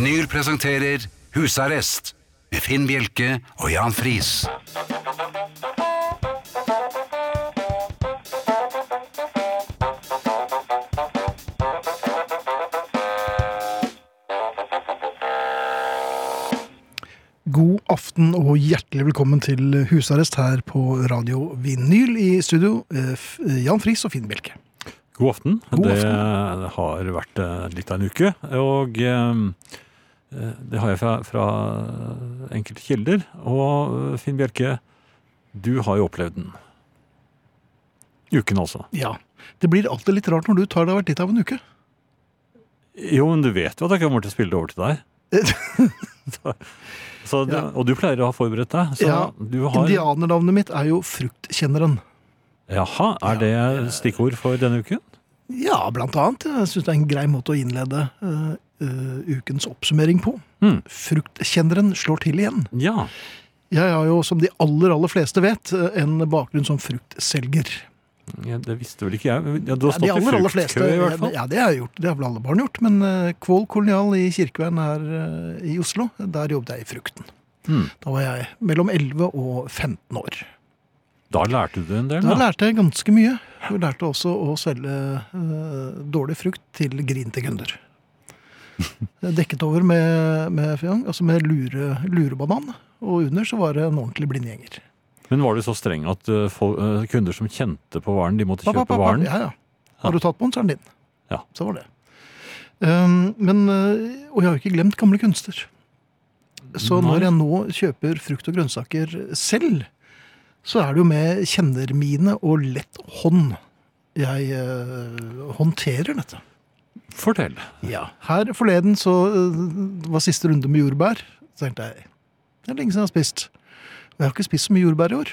Vinyl presenterer Husarrest med Finn Bjelke og Jan Friis. God aften og hjertelig velkommen til husarrest her på Radio Vinyl i studio. eh, Jan Friis og Finn Bjelke. God aften. God det har vært eh, litt av en uke, og eh, det har jeg fra, fra enkelte kilder. Og eh, Finn Bjelke, du har jo opplevd den. Uken altså. Ja, Det blir alltid litt rart når du tar det har vært litt av en uke. Jo, men du vet jo at jeg kommer til å spille det over til deg. så, så Ja. Og du pleier å ha forberedt deg. Så Ja, du har Indianernavnet mitt er jo Fruktkjenneren. Jaha, er det stikkord for denne uken? Ja, blant annet. Jeg syns det er en grei måte å innlede eh, ukens oppsummering på. Mm. Fruktkjenneren slår til igjen. Ja. Jeg har jo, som de aller, aller fleste vet, eh, en bakgrunn som fruktselger. ja, det visste vel ikke jeg. Ja, du har Ja, de stått i aller, fleste, fruktkø i hvert fall. Ja, det har jeg gjort. Det har vel alle barn gjort. Men uh, Kvål kolonial i Kirkeveien her uh, i Oslo, der jobbet jeg i frukten. Mm. Da var jeg mellom 11 og 15 år. Da lærte du en del, Da da. lærte jeg ganske mye. Jeg lærte også å selge uh, dårlig frukt til grinte kunder. Dekket over med, med, altså med lure, lurebanan, og under så var det en ordentlig blindgjenger. Men var du så streng at uh, for, uh, kunder som kjente på varen, de måtte kjøpe pa, varen? Ja, ja. Har du tatt på den, så er den din. Ja. Så var det. Um, men, uh, og jeg har jo ikke glemt gamle kunster. Så Nei. når jeg nå kjøper frukt og grønnsaker selv, så er det jo med kjennermine og lett hånd jeg håndterer dette. Fortell. Ja. Her forleden så uh, var siste runde med jordbær. Så tenkte jeg det er lenge siden jeg har spist. Og jeg har ikke spist så mye jordbær i år.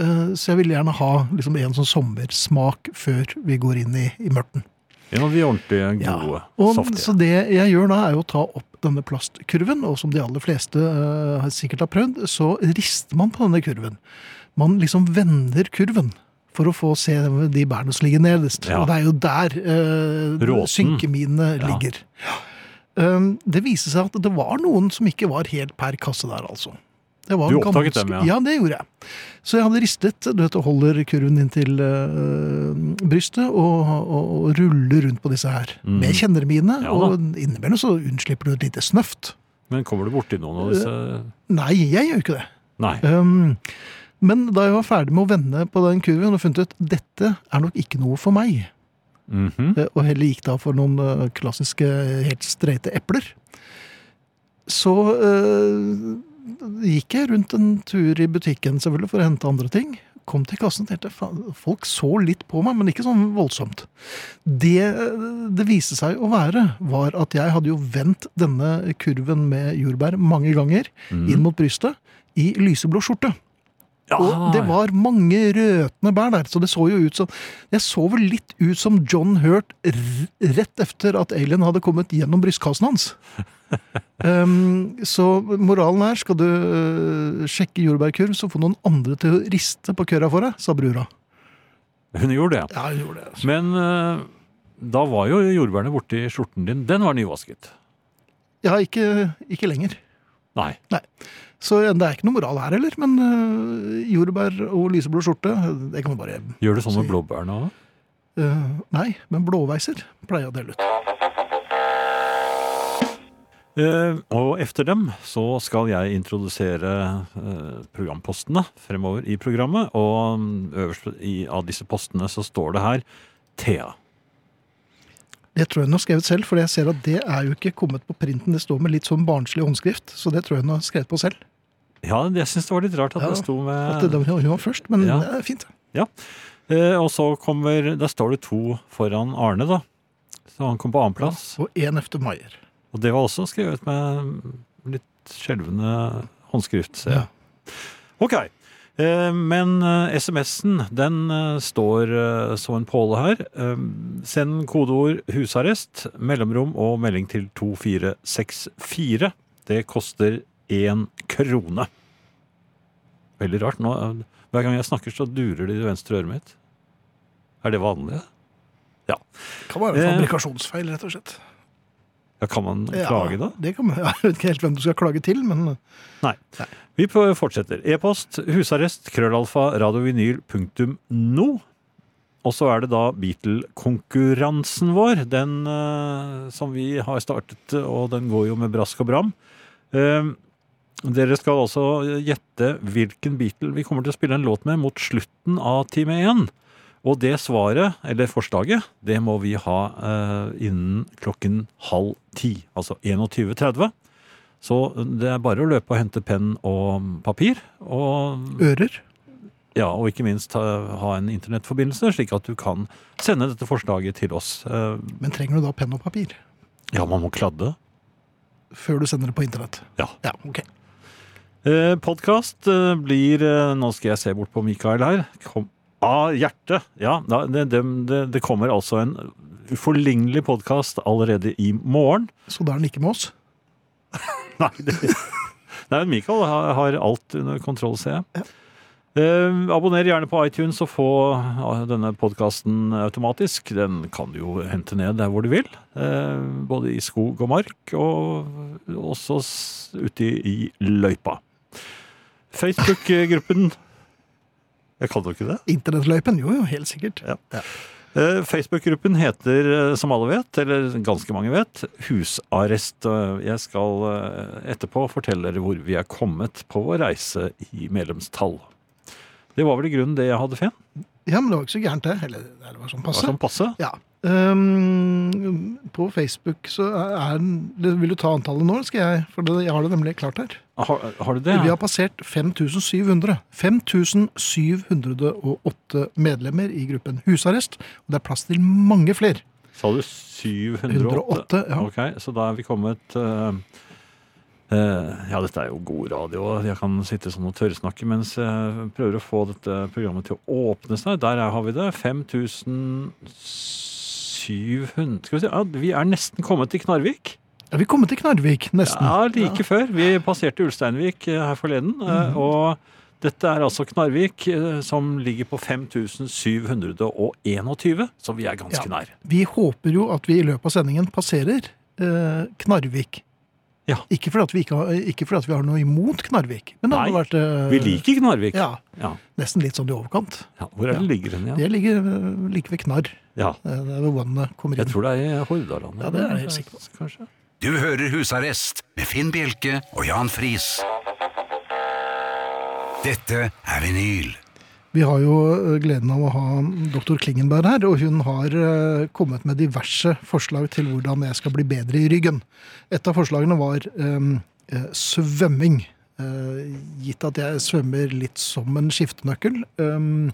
Uh, så jeg ville gjerne ha liksom, en sånn sommersmak før vi går inn i, i mørten. Ja, vi er ordentlig gode, Ja. Og, saftige. så det jeg gjør da, er å ta opp denne plastkurven, og som de aller fleste uh, sikkert har prøvd, så rister man på denne kurven. Man liksom vender kurven for å få se de bærene som ligger nederst. Ja. Og det er jo der uh, synkeminene Ja. ligger. Um, det viste seg at det var noen som ikke var helt per kasse der, altså. Det var Du oppdaget dem, ja. Ja, det gjorde jeg. Så jeg hadde ristet, du vet, og holder kurven inntil uh, brystet, og, og, og ruller rundt på disse her. Mm. Med kjennermine, Ja og innimellom så unnslipper du et lite snøft. Men kommer du borti noen av disse Nei, jeg gjør ikke det. Nei. Um, men da jeg var ferdig med å vende på den kurven og funnet ut dette er nok ikke noe for meg, mm -hmm. og heller gikk da for noen eh, klassiske helt streite epler, så øh, gikk jeg rundt en tur i butikken selvfølgelig for å hente andre ting. Kom til kassen og tenkte folk så litt på meg, men ikke sånn voldsomt. Det det viste seg å være, var at jeg hadde jo vendt denne kurven med jordbær mange ganger mm. inn mot brystet i lyseblå skjorte. Og det var mange røtne bær der, så det så jo ut som Jeg så vel litt ut som John Hurt rett etter at Alien hadde kommet gjennom brystkassen hans. um, så moralen er, skal du øh, sjekke jordbærkurv, så få noen andre til å riste på køra for deg, sa brura. Hun gjorde det. Ja, hun gjorde det. Altså. Men uh, da var jo jordbærene borti skjorten din. Den var nyvasket. Ja, ikke, ikke lenger. Nei. Så det er ikke noe moral her heller, men øh, jordbær og lyseblå skjorte, det kan man bare Gjør du sånn med Si- blåbærene òg? Uh, Nei, men blåveiser pleier jeg å dele ut. Uh, og efter dem så skal jeg introdusere uh, programpostene fremover i programmet. Og mm, øverst i, av disse postene så står det her Thea. Det tror jeg hun har skrevet selv, for jeg ser at det er jo ikke kommet på printen. Det står med litt sånn barnslig håndskrift, så det tror jeg hun har skrevet på selv. Ja, jeg syns det var litt rart at Ja, det sto At det, med hun var først, men Ja. det er fint. eh, Og så kommer Der står det to foran Arne, da. Så han kom på annenplass. Og én efter Maier. Og det var også skrevet med litt skjelvende håndskrift, ser jeg. Ok. Eh, Men eh, SMS-en, den eh, står som en påle her. Send kodeord 'husarrest', mellomrom og melding til 2464. Det koster én krone. Veldig rart. Nå, hver gang jeg snakker, så durer det i venstre øret mitt. Er det vanlig? Ja. Det Kan være en fabrikasjonsfeil, rett og slett. Ja, kan man Ja, klage da? Det kan man, jeg vet ikke helt hvem du skal klage til, men Nei. Vi fortsetter. E-post husarrest krøllalfa radiovinyl.no. Og så er det da Beatle-konkurransen vår, den uh, som vi har startet, og den går jo med brask og bram. Uh, dere skal altså gjette hvilken Beatle vi kommer til å spille en låt med mot slutten av time én. Og det svaret, eller forslaget, det må vi ha eh, innen klokken halv ti. Altså 21.30. Så det er bare å løpe og hente penn og papir. Og, ører. ja, og ikke minst ha, ha en internettforbindelse, slik at du kan sende dette forslaget til oss. Eh, Men trenger du da penn og papir Ja, man må kladde. før du sender det på internett? Ja. Ja, ok. Eh, Podkast eh, blir eh, Nå skal jeg se bort på Mikael her. Kom, av hjertet. Ja, det, det, det, kommer altså en uforlignelig podkast allerede i morgen. Så da er den ikke med oss? Nei, det, Nei Michael har, har alt under kontroll, ser jeg. Eh, abonner gjerne på iTunes og få eh, denne podkasten automatisk. Den kan du jo hente ned der hvor du vil. Eh, både i skog og mark, og også ute i, i løypa. Facebook-gruppen Jeg kan jo ikke det. Internettløypen? Jo, jo, helt sikkert. Ja. ja. Facebook-gruppen heter, eh, som alle vet, eller ganske mange vet, Husarrest. Eh, Jeg skal eh, etterpå fortelle dere hvor vi er kommet på vår reise i medlemstall. Det var vel i grunnen det jeg hadde, Fen? Ja, men det var ikke så gærent, det. Eller det var sånn Det var sånn passe. Ja. Ehm, på Facebook så er den Vil du ta antallet nå, skal jeg? For det, jeg har det nemlig klart her. Har, har du det? Vi har passert 5700. 5708 medlemmer i gruppen Husarrest. Og det er plass til mange flere. Sa du 708? 108, ja. Ok, så da er vi kommet uh, uh, Ja, dette er jo god radio, jeg kan sitte sånn og tørrsnakke mens jeg prøver å få dette programmet til å åpne seg. Der er- har vi det. 5700 Skal vi se, ja, vi er nesten kommet til Knarvik. Ja, vi kommer til Knarvik, nesten. Ja, like før. Vi passerte Ulsteinvik eh, her forleden. eh, Og dette er altså Knarvik, eh, som ligger på 5721, så vi er ganske Ja. nær. Vi håper jo at vi i løpet av sendingen passerer eh, Knarvik. Ja. Ikke fordi, at vi ikke har, ikke fordi at vi har noe imot Knarvik, men det Nei, vært uh, Vi liker Knarvik. Ja, Ja. nesten litt sånn i overkant. Ja, hvor er det ligger den igjen? Det ligger eh, like ved Knarr. Ja, eh, Det er hvor vannet kommer inn. jeg tror det er i Hordaland. Ja, det er jeg helt sikker på. Kanskje. Du hører Husarrest med Finn Bjelke og Jan Friis. Dette er vinyl. Vi har jo eh, gleden av å ha doktor Klingenberg her, og hun har eh, kommet med diverse forslag til hvordan jeg skal bli bedre i ryggen. Et av forslagene var eh, svømming. Uh, gitt at jeg svømmer litt som en skiftenøkkel, um,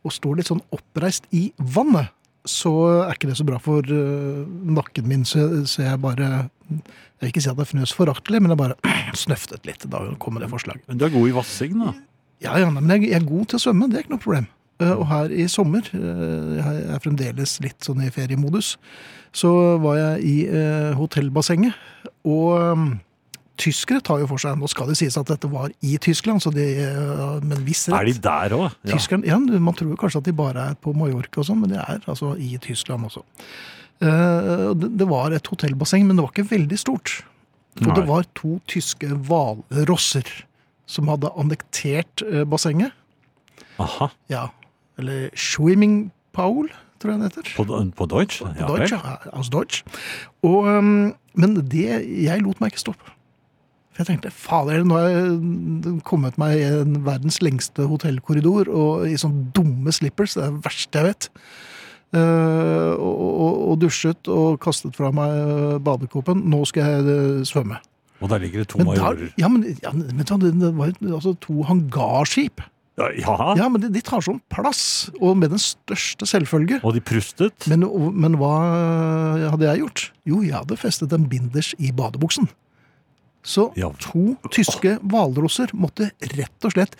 og står litt sånn oppreist i vannet, så er ikke det så bra for uh, nakken min, så, så jeg bare Jeg vil ikke si at jeg fnøs foraktelig, men jeg bare snøftet litt da hun kom med det forslaget. Men du er god i vassing, da. Ja, ja, men jeg, er god til å svømme, det er ikke noe problem. Eh, Og her i sommer, eh, jeg er fremdeles litt sånn i feriemodus, så var jeg i eh, hotellbassenget, og um, tyskere tar jo for seg, nå skal det sies at dette var i Tyskland, så det, eh, med en viss rett. Er de der òg? Ja. Ja, man tror kanskje at de bare er på Mallorca og sånn, men de er altså i Tyskland også. Det, det var et hotellbasseng, men det var ikke veldig stort. Og Nei. det var to tyske hvalrosser som hadde annektert eh, bassenget. Aha. Ja, eller Swimming Paul, tror jeg det heter. På, på Deutsch? På Ja, Deutsch, ja. Aus Deutsch. Og, um, men det, jeg lot meg ikke stoppe. For jeg tenkte, fader, nå har jeg kommet meg i en verdens lengste hotellkorridor, og i sånne dumme slippers, det er det verste jeg vet. Uh, og, og, dusjet og kastet fra meg eh, badekåpen. Nå skal jeg svømme. Og der ligger det to Men majorer. Der, ja, men, ja, men det, var altså to hangarskip. Ja, ja. Ja, men de, de tar sånn plass, og med den største selvfølge. Og de prustet. Men, men hva hadde jeg gjort? Jo, jeg hadde festet en binders i badebuksen. Så Ja. to tyske hvalrosser måtte rett og slett,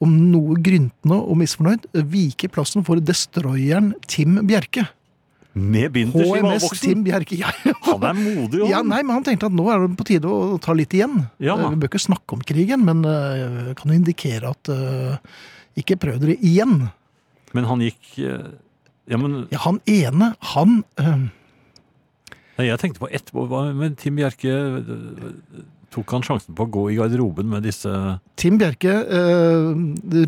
om noe gryntende og misfornøyd, vike plassen for destroyeren Tim Bjerke. Med binders i HMS. Tim Bjerke. Ja, Han er modig, ja, han. nei, men han tenkte at nå er det på tide å ta litt igjen. Ja. Eh, Vi bør ikke snakke om krigen, men uh, kan jo indikere at uh, ikke prøv dere igjen. Men han gikk uh, Ja, men Ja, han ene, han uh, Nei, Jeg tenkte på etterpå, men Tim Bjerke tok han sjansen på å gå i garderoben med disse Tim Bjerke eh,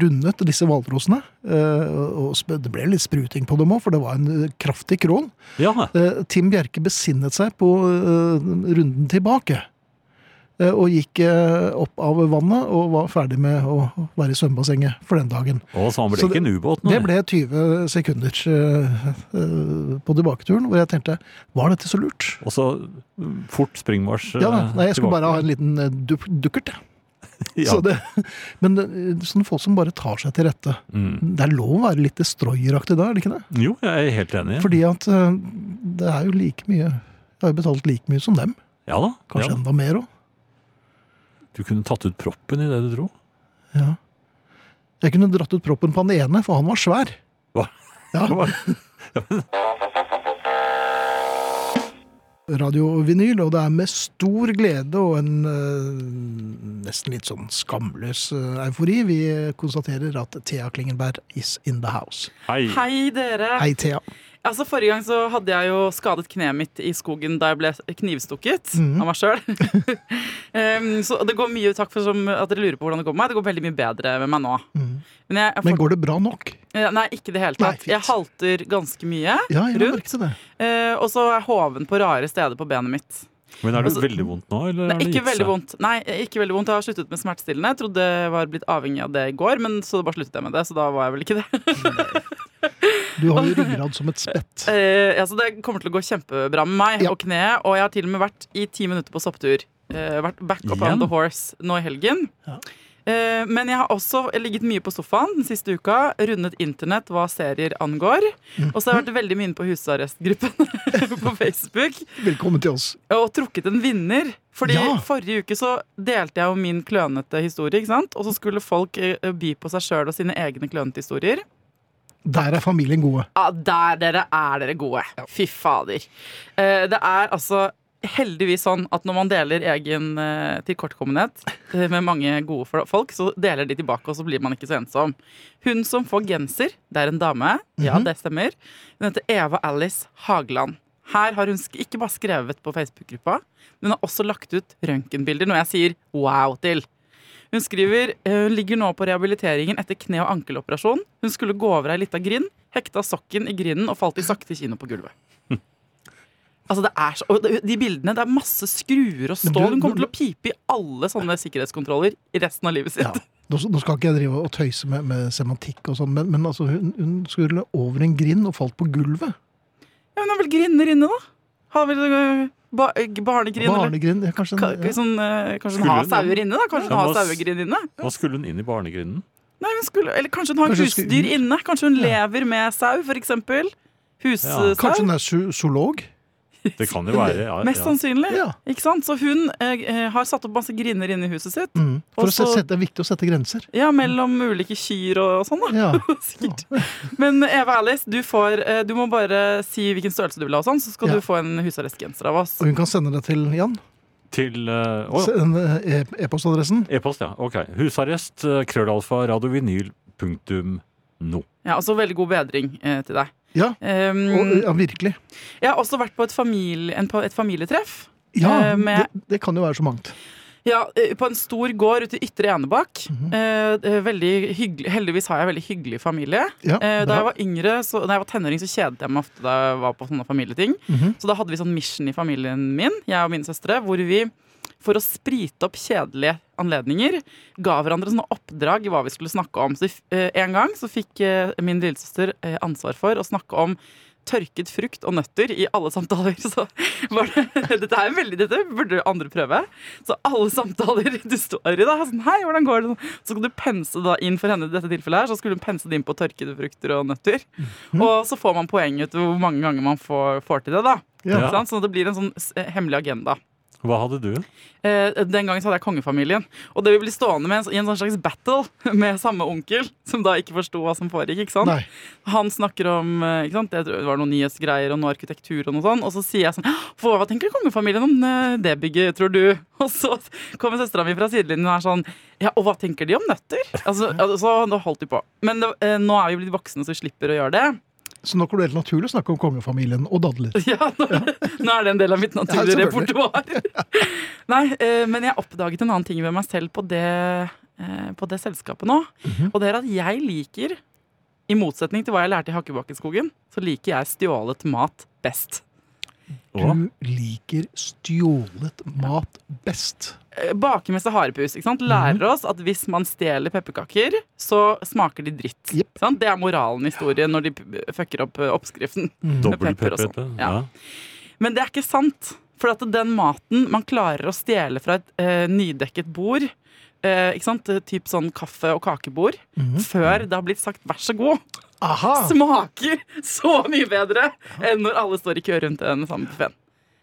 rundet disse hvalrosene. Eh, og det ble litt spruting på dem òg, for det var en eh, kraftig krål. Ja, Eh, Tim Bjerke besinnet seg på eh, runden tilbake. Eh, og gikk eh, opp av vannet og var ferdig med å være i svømmebassenget for den dagen. og så han ble Så ikke en ubåt, nå. Det ble 20 sekunder eh, på tilbaketuren, hvor jeg tenkte var dette så lurt? Og så øh, fort springmarsj Ja, nei, jeg skulle bare ha en liten eh, du dukkert, jeg. ja. Så det, men det, sånne folk som bare tar seg til rette. mm. Det er lov å være litt destroyeraktig da, er det ikke det? Jo, jeg er helt enig. Fordi at det er jo like mye Jeg har jo betalt like mye som dem. Ja da. Kanskje Ja. enda mer òg. Du kunne tatt ut proppen i det du dro. Ja. Jeg kunne dratt ut proppen på han ene, for han var svær. Hva? Ja, radiovinyl, og det er med stor glede og en eh, nesten litt sånn skamløs eh, eufori vi konstaterer at Thea Klingenberg is in the house. Hei. Hei, dere. Hei, Thea. Altså, Forrige gang så hadde jeg jo skadet kneet mitt i skogen da jeg ble knivstukket mm. av meg sjøl. så det går mye takk for som, at dere lurer på hvordan det går med meg. Det går veldig mye bedre med meg nå. Mm. Men jeg, jeg Men går det bra nok? Nei, ikke i det hele tatt. Nei, jeg halter ganske mye. Ja, jeg Rundt. eh, og så er jeg hoven på rare steder på benet mitt. Men er det Altså- veldig vondt nå, eller Nei, det ikke veldig vondt. Nei, ikke veldig vondt. Jeg har sluttet med smertestillende. Jeg trodde jeg var blitt avhengig av det i går, men så bare sluttet jeg med det. Så da var jeg vel ikke det. Du har jo ryggrad som et spett. Eh, altså det kommer til å gå kjempebra med meg Ja. og kneet. Og jeg har til og med vært i ti minutter på sopptur. Eh, vært back up Igjen? on the horse nå i helgen. Ja. Eh, men jeg har også ligget mye på sofaen den siste uka. Rundet internett hva serier angår. Og så har jeg vært veldig mye inne på husarrestgruppen på Facebook. Velkommen til oss. Og trukket en vinner. Fordi Ja. forrige uke så delte jeg jo min klønete historie. ikke sant? Og så skulle folk eh, by på seg sjøl og sine egne klønete historier. Der er familien gode. Ja, der dere er dere gode. Fy fader. Eh, det er altså heldigvis sånn at når man deler egen eh, tilkortkommenhet eh, med mange gode folk, så deler de tilbake, og så blir man ikke så ensom. Hun som får genser, det er en dame. Ja, Mhm. det stemmer. Hun heter Eva Alice Hageland. Her har hun ikke bare skrevet på Facebook-gruppa, men hun har også lagt ut røntgenbilder, noe jeg sier wow til. Hun skriver eh, hun ligger nå på rehabiliteringen etter kne- og ankeloperasjon. Hun skulle gå over ei lita grind, hekta sokken i grinden og falt i sakte kino på gulvet. Altså det er så, og De bildene, det er masse skruer og stål. Hun kommer til å pipe i alle sånne sikkerhetskontroller i resten av livet sitt. Ja. Nå, nå skal ikke jeg drive og tøyse med, med semantikk og sånn, men, men altså, hun, hun skulle over en grind og falt på gulvet. Ja, hun har vel grinder inne, da? Har vel øh, ba, barnegrind? eller- Barnegrind. Ja, kanskje en, ja. sånn, uh, kanskje hun har sauer inne? da? Kanskje Ja, hun har sauegrind inne? Hva skulle hun inn i barnegrinden? Nei, hun skulle, eller kanskje hun har Kanskje skulle husdyr ut? inne? Kanskje hun Ja. lever med sau, for eksempel? Hussau? Ja. Kanskje hun er zo- zoolog? Det kan jo være ja, Mest sannsynlig. Ja. Ikke sant? Så hun eh, eh, har satt opp masse griner inne i huset sitt. Mm. For Også- se- sette, det er viktig å sette grenser. Ja, Mellom ulike kyr og sånn, da. Ja. Sikkert. Men Eva Alice, du, får, eh, du må bare si hvilken størrelse du vil ha, og sånn, så skal Ja. du få en husarrestgenser av oss. Og hun kan sende det til Jan. Til eh, Send, eh, e- E-postadressen. E-post, ja. Ok. Husarrest, krøllalfa, radiovinyl, punktum no. Ja, altså veldig god bedring eh, til deg. Ja, Um, og, ja, virkelig. jeg har også vært på et, familie, en, på et familietreff. Ja, Eh, med- det, det kan jo være så mangt. Ja, eh, På en stor gård ute i Ytre Enebakk. Mm -hmm. heldigvis har jeg en veldig hyggelig familie. Ja, da jeg var yngre, så, da jeg var tenåring, så kjedet jeg meg ofte da jeg var på sånne familieting. Mhm. Så da hadde vi sånn mission i familien min, jeg og mine søstre, hvor vi for å sprite opp kjedelige anledninger ga hverandre sånne oppdrag i hva vi skulle snakke om. Så eh, En gang så fikk eh, min lillesøster eh, ansvar for å snakke om tørket frukt og nøtter i alle samtaler. Så det, dette er veldig, dette burde andre prøve. Så alle samtaler du står i, da, sånn, hei, hvordan går det? Så skal du pense da inn for henne i dette tilfellet her, så skulle hun pense det inn på tørkede frukter og nøtter. Og så får man poeng ut hvor mange ganger man får, får til det, da. Ja. Sånn at det blir en sånn hemmelig agenda. Hva hadde du? Eh, den gangen så hadde jeg kongefamilien. Og det vi ble stående med i en sånn slags battle med samme onkel, som da ikke forsto hva som foregikk. ikke sant? Nei. Han snakker om eh, ikke sant? Det var noen nyhetsgreier og noe arkitektur, og noe sånt, og så sier jeg sånn For hva tenker kongefamilien om eh, det bygget, tror du? Og så kommer søstera mi fra sidelinjen og er sånn Ja, og hva tenker de om nøtter? Altså, altså, Da holdt de på. Men det, eh, nå er vi blitt voksne, så vi slipper å gjøre det. Så nå kommer det helt naturlig å snakke om kongefamilien og dadler. Ja, nå, nå er det en del av mitt naturlige ja, repertoar. Nei, eh, men jeg oppdaget en annen ting ved meg selv på det, eh, på det selskapet nå. Mhm. Og det er at jeg liker, i motsetning til hva jeg lærte i Hakkebakkeskogen, så liker jeg stjålet mat best. Du liker stjålet mat best. Bakermester Bakemester Harepus ikke Mhm. sant? lærer oss at hvis man stjeler pepperkaker, så smaker de dritt. Yep. Sant? Det er moralen i historien når de fucker opp eh, oppskriften. Mm. Med pepper og sånn. Ja. Men det er ikke sant. For at den maten man klarer å stjele fra et eh, nydekket bord, eh, ikke sant? typ sånn kaffe- og kakebord, Mhm. før det har blitt sagt 'vær så god', Aha! smaker så mye bedre enn når alle står i kø rundt den samme buffeen.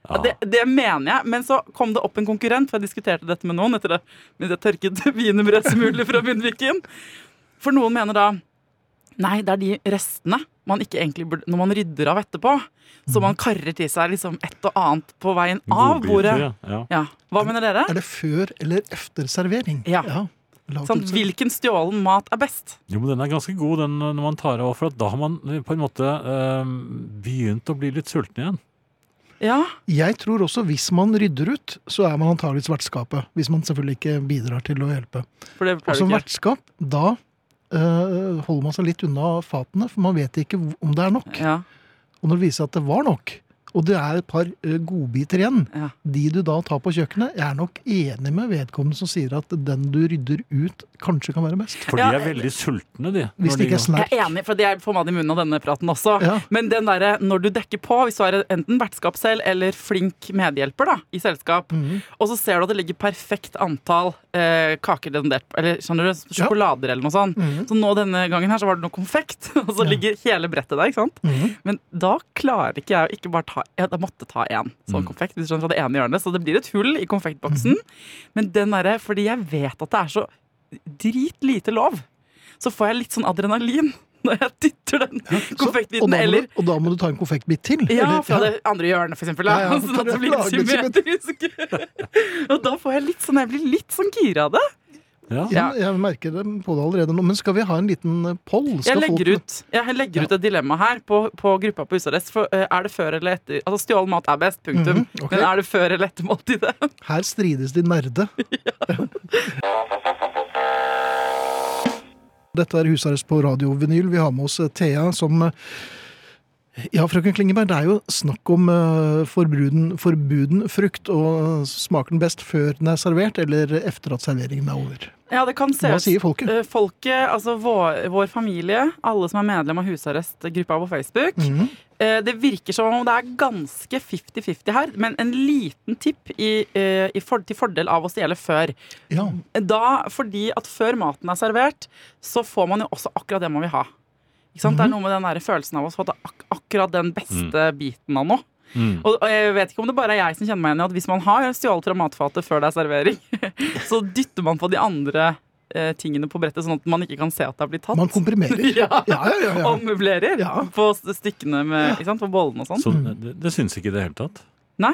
Ja, det, det mener jeg, men så kom det opp en konkurrent, for jeg diskuterte dette med noen etter det, med det tørket wienerbrødet fra munnviken. For noen mener da Nei, det er de restene man ikke egentlig burde Når man rydder av etterpå, så man karrer til seg liksom et og annet på veien av bordet. ja. Ja. Ja. Hva mener dere? Er det før eller efter servering? Ja. Sånn, hvilken stjålen mat er best? Jo, men den er ganske god, den når man tar av, for at da har man eh, på en måte eh, begynt å bli litt sulten igjen. Ja, Jeg tror også hvis man rydder ut, så er man antagelig vertskapet. Hvis man selvfølgelig ikke bidrar til å hjelpe. for det Og som vertskap, da eh, holder man seg litt unna fatene, for man vet ikke om det er nok. Ja, Og når det viser seg at det var nok, og det er et par eh, godbiter igjen, ja. de du da tar på kjøkkenet, jeg er nok enig med vedkommende som sier at den du rydder ut, kanskje kan være best. For de er veldig sultne, de. Hvis det ikke er snerk. Jeg er enig, for jeg får mat i munnen av denne praten også. Ja. Men den derre når du dekker på, hvis du er enten vertskap selv eller flink medhjelper da, i selskap, Mhm. og så ser du at det ligger perfekt antall eh, kaker rendert på, eller skjønner du, sjokolader eller noe sånt. Mhm. Så nå denne gangen her så var det noe konfekt, og så Ja. ligger hele brettet der, ikke sant? Mhm. Men da klarer ikke jeg å ikke bare ta Jeg måtte ta én sånn Mm. konfekt hvis du skjønner, fra det ene hjørnet, så det blir et hull i konfektboksen. Men den derre, fordi jeg vet at det er så dritlite lov, så får jeg litt sånn adrenalin når jeg dytter den Så- og, konfektbiten. da Eller du, og da må du ta en konfektbit til. ja, eller- fra det andre hjørnet, for eksempel. Da. Ja, ja, at det det blir litt symmetrisk. og da får jeg litt sånn Jeg blir litt sånn gira av det. Ja. Ja, jeg merker det på det allerede nå. Men skal vi ha en liten poll? poll? Jeg legger, folk- ut, jeg legger ut et dilemma her på, på gruppa på husarrest. For, eh, er det før eller etter Altså Stjålen mat er best, punktum. Mhm, okay. Men er det før eller etter måltidet? Her strides de nerde. Dette er husarrest på radiovinyl. Vi har med oss eh, Thea som eh, Ja, frøken Klingeberg, det er jo snakk om eh, forbuden, forbuden frukt. Og smaker den best før den er servert, eller etter at serveringen er over? Ja, det kan se Hva sier folket? Eh, Folket, altså vår, vår familie, alle som er medlem av husarrestgruppa på Facebook. Mhm. eh, Det virker som om det er ganske 50-50 her, men en liten tipp i, i for, til fordel av å stjele før. Ja. Da, fordi at før maten er servert, så får man jo også akkurat det man vil ha. Ikke sant? Det er noe med den der følelsen av å få ak akkurat den beste biten av noe. Mm. Og, og jeg vet ikke om det bare er jeg som kjenner meg igjen i at hvis man har stjålet fra matfatet før det er servering, så dytter man på de andre eh, tingene på brettet, sånn at man ikke kan se at det har blitt tatt. Man komprimerer. ja. Ja, ja, ja. Og møblerer på st- stykkene med, ikke sant, på bollene og sånn. Så det, det syns ikke i det hele tatt. Nei.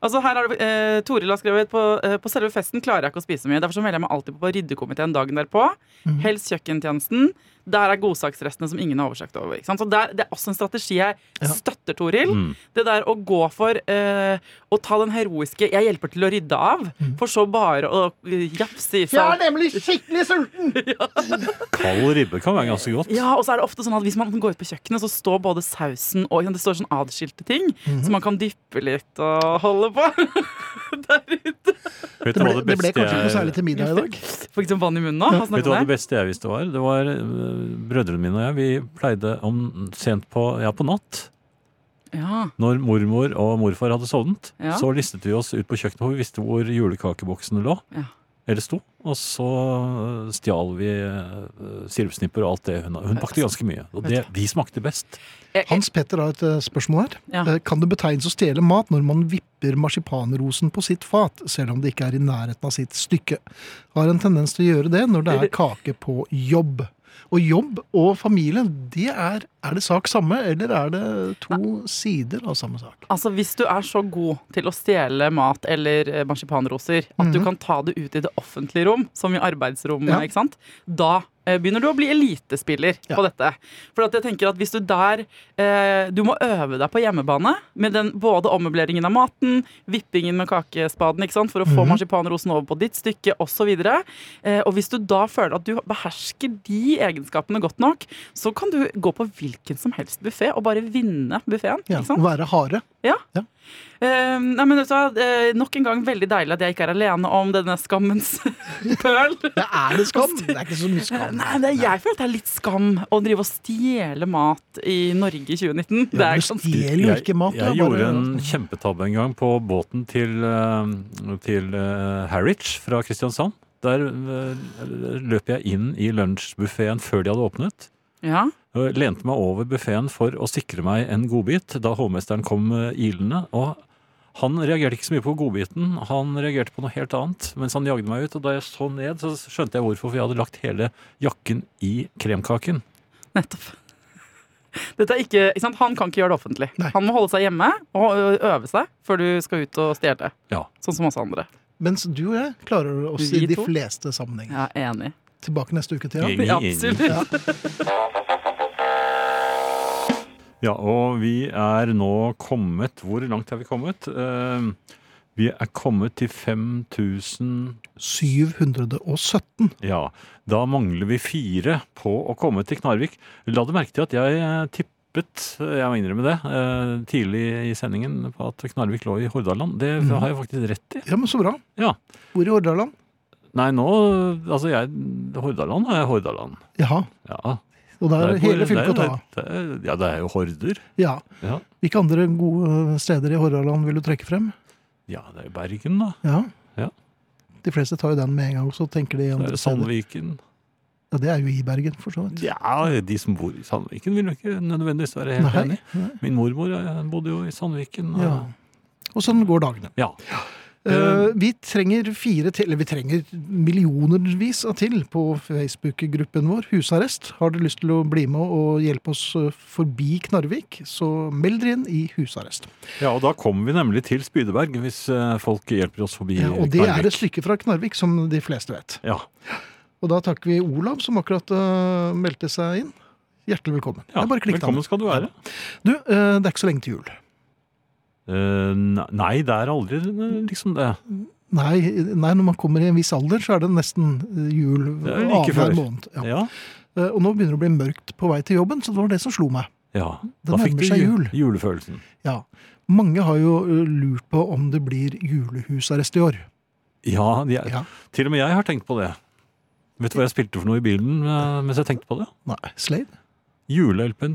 Altså her har du, eh, Toril har skrevet på, eh, på selve festen klarer jeg ikke å spise mye. Derfor så melder jeg meg alltid på ryddekomiteen dagen derpå. Mm. Helst kjøkkentjenesten. Der er godsaksrestene som ingen har oversikt over. Ikke sant? Så der, Det er også en strategi jeg støtter, Toril. Mm. Det der å gå for eh, å ta den heroiske 'jeg hjelper til å rydde av', mm. for så bare å eh, japse i Jeg er nemlig skikkelig sulten! Kald ribbe kan være ganske godt. ja, og så er det ofte sånn at Hvis man går ut på kjøkkenet, så står både sausen og Det står sånn adskilte ting, Mhm. så man kan dyppe litt og holde på. Der ute. Det ble, det ble kanskje ikke noe særlig til middag i dag. Fikk sånn vann i munnen nå? Ja. Vet du hva det beste jeg visste var? Det var øh, brødrene mine og jeg. Vi pleide om sent på, ja, på natt, Ja. når mormor og morfar hadde sovnet, Ja. så listet vi oss ut på kjøkkenet, hvor vi visste hvor julekakeboksene lå. Ja. Eller sto. Og så øh, stjal vi øh, sirupsnipper og alt det. Hun, hun bakte ganske mye. Og det, de smakte best. Hans Petter har et eh, spørsmål her. Ja. Eh, Kan det betegnes å stjele mat når man vipper marsipanrosen på sitt fat, selv om det ikke er i nærheten av sitt stykke? Har en tendens til å gjøre det når det er kake på jobb. Og jobb og familie, det er Er det sak samme, eller er det to sider av samme sak? Altså, Hvis du er så god til å stjele mat eller eh, marsipanroser at du Mhm. kan ta det ut i det offentlige rom, som i arbeidsrommet, Ja. ikke sant? da eh, begynner du å bli elitespiller Ja. på dette. For jeg tenker at hvis du der eh, Du må øve deg på hjemmebane med den, både ommøbleringen av maten, vippingen med kakespaden ikke sant? for å få Mhm. marsipanrosen over på ditt stykke osv. Eh, og hvis du da føler at du behersker de egenskapene godt nok, så kan du gå på hvilken som helst buffé og bare vinne buffeen. Ja, ikke sant? Ja. være Uh, nei, men vet du eh, Nok en gang veldig deilig at jeg ikke er alene om denne skammens pøl. Det er det skam! Det er ikke så mye skam. Nei, det, Jeg føler at det er litt skam å drive og stjele mat i Norge i 2019. Det er stjeler jo ikke mat. Jeg, da, gjorde en kjempetabbe en gang på båten til, eh, til uh, Harwich fra Kristiansand. Der løp jeg inn i lunsjbuffeen før de hadde åpnet. Ja, lente meg over buffeen for å sikre meg en godbit da hovmesteren kom eh, ilende. Og han reagerte ikke så mye på godbiten, han reagerte på noe helt annet mens han jagde meg ut. Og da jeg så ned, så skjønte jeg hvorfor, for jeg hadde lagt hele jakken i kremkaken. nettopp. Dette er ikke, ikke sant? Han kan ikke gjøre det offentlig. Nei. Han må holde seg hjemme og øve seg før du skal ut og stjele. Ja. Sånn som oss andre. Mens du og jeg klarer oss Vi i de to? fleste sammenhenger. Er enig. Tilbake neste uke til. Ja. enig. Absolutt. Ja, og vi er nå kommet Hvor langt er vi kommet? Eh, vi er kommet til 5717. Ja, da mangler vi fire på å komme til Knarvik. La du merke til at jeg eh, tippet, eh, jeg må innrømme det, tidlig i sendingen på at Knarvik lå i Hordaland. Det Mhm. har jeg faktisk rett i. Ja, men så bra. Ja. Hvor i Hordaland? Nei, nå Altså, jeg Hordaland er Hordaland. Jaha. Ja. Og det er hvor- hele fylket å ta av. Ja, det er jo horder. Ja. Ja. Hvilke andre gode steder i Hordaland vil du trekke frem? ja, det er jo Bergen, da. Ja. Ja. De fleste tar jo den med en gang, så tenker de Det andre er steder. Sandviken. Ja, det er jo i Bergen, for så vidt. Ja, de som bor i Sandviken vil jo ikke nødvendigvis være helt Nei, enig. nei. Min mormor eh, bodde jo i Sandviken. og- Ja. Og sånn går dagene. ja. Eh, vi trenger fire til, eller vi trenger millionervis av til på Facebook-gruppen vår, Husarrest. Har du lyst til å bli med og hjelpe oss eh, forbi Knarvik, så meld dere inn i husarrest. Ja, og da kommer vi nemlig til Spydeberg, hvis folk hjelper oss forbi Ja, og det er Knarvik. et stykke fra Knarvik, som de fleste vet. Ja, Og da takker vi Olav, som akkurat uh, meldte seg inn. Hjertelig velkommen. ja. Bare velkommen skal du være. Du, uh, det er ikke så lenge til jul. Eh, nei, det er aldri eh, liksom det. Nei, nei, når man kommer i en viss alder, så er det nesten eh, jul Det er like før. måned. Ja. Ja. Uh, Og nå begynner det å bli mørkt på vei til jobben, så det var det som slo meg. ja. Da fikk du jul. julefølelsen. Ja. Mange har jo lurt på om det blir julehusarrest i år. Ja, er, Ja. til og med jeg har tenkt på det. Vet du hva jeg spilte for noe i bilen mens jeg tenkte på det? Nei, Slade?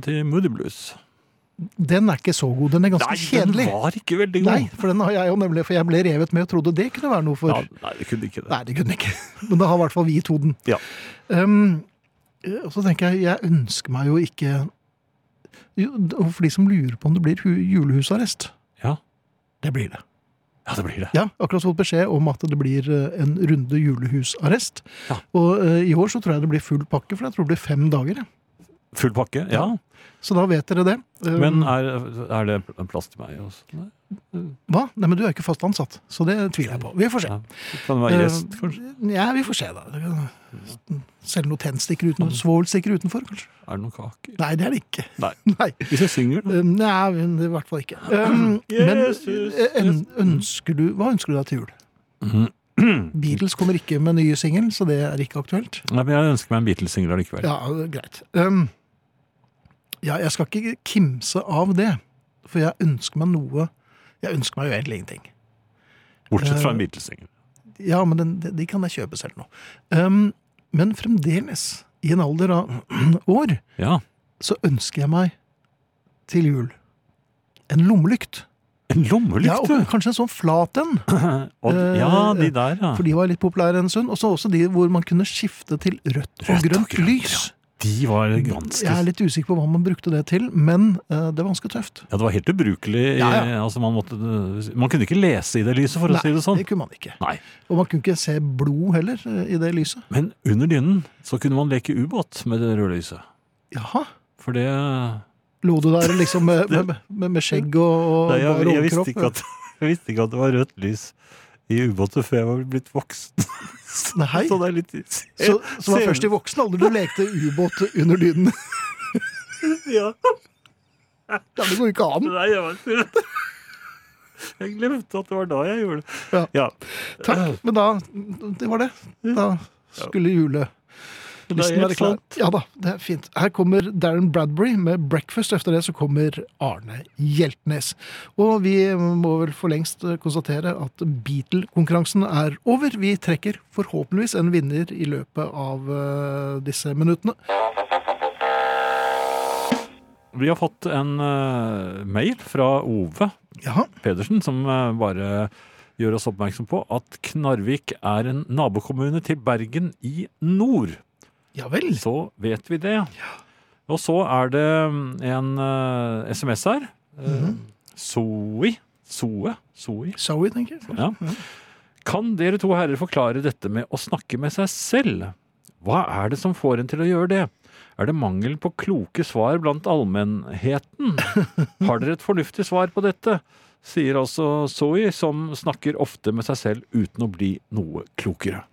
Til Moody Blues. Den er ikke så god. Den er ganske Nei, kjedelig. den var ikke veldig god. Nei, for den har jeg jo nemlig, for jeg ble revet med og trodde det kunne være noe for Ja, nei, det kunne ikke det. Nei, det kunne ikke. Men da har i hvert fall vi to den. Ja. Um, og så tenker jeg, jeg ønsker meg jo ikke For de som lurer på om det blir julehusarrest. Ja. Det blir det. Ja, det blir det. Ja, akkurat fått beskjed om at det blir eh, en runde julehusarrest. Ja. Og uh, i år så tror jeg det blir full pakke, for jeg tror det blir fem dager. jeg. Full pakke, ja. Så da vet dere det. Um, Men er, er det plass til meg også? Nei. Hva? Nei, men du er ikke fast ansatt, så det tviler jeg på. Vi får se. Ja. Kan det være gjest, Eh, kanskje? Ja, vi får se, da. Selge noen tennstikker uten, svovelstikker utenfor, kanskje. Er det noen kaker? Nei, det er det ikke. Nei. Nei. Hvis jeg synger, da? Um, Nei, det i hvert fall ikke. Um, men Jesus, men ønsker du, hva ønsker du deg til jul? Beatles kommer ikke med nye singel, så det er ikke aktuelt. Nei, men jeg ønsker meg en Beatles-singel allikevel. Ja, greit. Um, ja, jeg skal ikke kimse av det, for jeg ønsker meg noe Jeg ønsker meg jo egentlig ingenting. Bortsett fra en Eh, Beatles-singel. Ja, men den, de, kan jeg kjøpe selv nå. Um, men fremdeles, i en alder av år, Ja. så ønsker jeg meg til jul en lommelykt. En lommelykt, Ja, og kanskje en sånn flat en. Ja, eh, de der, ja. For de var litt populære en stund. Og så også de hvor man kunne skifte til rødt og Rødt og grønt grønt, lys. De var ganske Jeg er litt usikker på hva man brukte det til, men uh, det var ganske tøft. Ja, det var helt ubrukelig. Ja, ja. Altså, man, måtte, man kunne ikke lese i det lyset, for å si det sånn. det kunne man ikke. Nei. Og man kunne ikke se blod heller eh, i det lyset. Men under dynen så kunne man leke ubåt med det røde lyset. Jaha. For det Lo du der liksom med, med, med, med skjegg og, og Nei, jeg, jeg, visste at, jeg visste ikke at det var rødt lys i ubåter før jeg var blitt voksen. Nei. Så det er litt Så, så var først i voksen alder du lekte ubåt under lyden. Ja. Ja, det går jo ikke an. Nei, jeg var Jeg glemte at det var da jeg gjorde det. Ja. Ja. Takk, men da Det var det. Da skulle Det er helt. Ja da, det er fint. Her kommer Darren Bradbury med 'Breakfast'. Efter det så kommer Arne Hjeltnes. Og vi må vel for lengst konstatere at Beatle-konkurransen er over. Vi trekker forhåpentligvis en vinner i løpet av eh, disse minuttene. Vi har fått en eh, mail fra Ove Jaha. Pedersen som eh, bare gjør oss oppmerksom på at Knarvik er en nabokommune til Bergen i nord. Ja vel. Så vet vi det. Og så er det mm, en uh, SMS her. Uh, Zoe. Zoe. Zoe. Zoe, tenker jeg. Ja. Kan dere to herrer forklare dette med å snakke med seg selv? Hva er det som får en til å gjøre det? Er det mangel på kloke svar blant allmennheten? Har dere et fornuftig svar på dette? Sier altså Zoe, som snakker ofte med seg selv uten å bli noe klokere.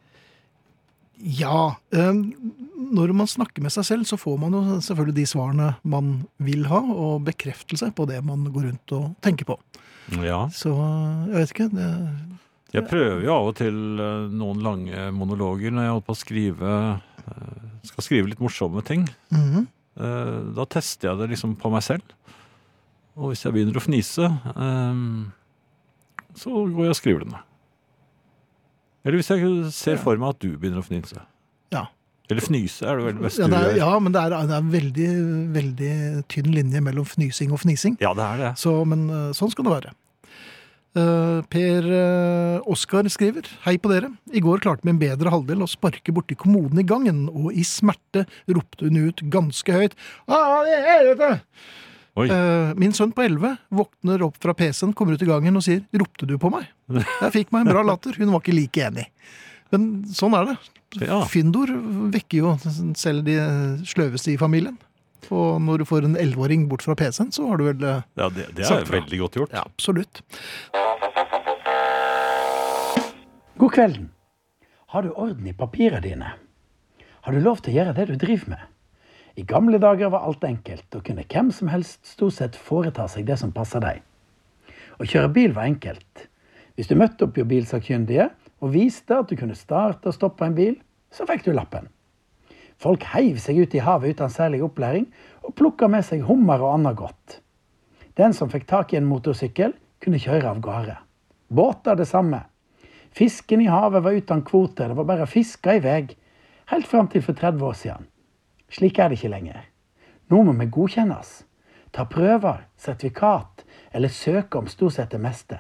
Ja. eh, Når man snakker med seg selv, så får man jo selvfølgelig de svarene man vil ha, og bekreftelse på det man går rundt og tenker på. Ja. Så jeg vet ikke. Det, Jeg prøver jo av og til eh, noen lange monologer når jeg holder på å skrive eh, Skal skrive litt morsomme ting. Mm -hmm. Da tester jeg det liksom på meg selv. Og hvis jeg begynner å fnise, så går jeg og skriver det ned. Eller hvis jeg ser for meg at du begynner å fnyse. Ja. Eller fnyse er det vel beste Ja, du det er, gjør. ja, men det er, det er en veldig, veldig tynn linje mellom fnysing og fnising. Ja, det er det. Så, men eh, sånn skal det være. Eh, per uh, Oskar skriver Hei på dere. I går klarte min bedre halvdel å sparke borti kommoden i gangen, og i smerte ropte hun ut ganske høyt Hva det er helvete!» Oi. Eh, min sønn på 11 våkner opp fra PC-en, kommer ut i gangen og sier 'ropte du på meg?' Jeg fikk meg en bra latter. Hun var ikke like enig. Men sånn er det. Ja. Findor vekker jo selv de sløveste i familien. Og når du får en 11-åring bort fra PC-en, så har du vel eh, Ja, det, det Sagt er fra. veldig godt gjort. Ja, absolutt. God kvelden. Har du orden i papirene dine? Har du lov til å gjøre det du driver med? I gamle dager var alt enkelt, og kunne hvem som helst stort sett foreta seg det som passa deg. Å kjøre bil var enkelt. Hvis du møtte opp jo bilsakkyndige og viste at du kunne starte og stoppe en bil, så fikk du lappen. Folk heiv seg ut i havet uten særlig opplæring, og plukka med seg hummer og annet godt. Den som fikk tak i en motorsykkel, kunne kjøre av gårde. Båter det samme. Fisken i havet var uten kvoter, det var bare å fiske i vei. Helt fram til for 30 år siden. Slik er det ikke lenger. Nå må vi godkjennes. Ta prøver, sertifikat eller søke om stort sett det meste.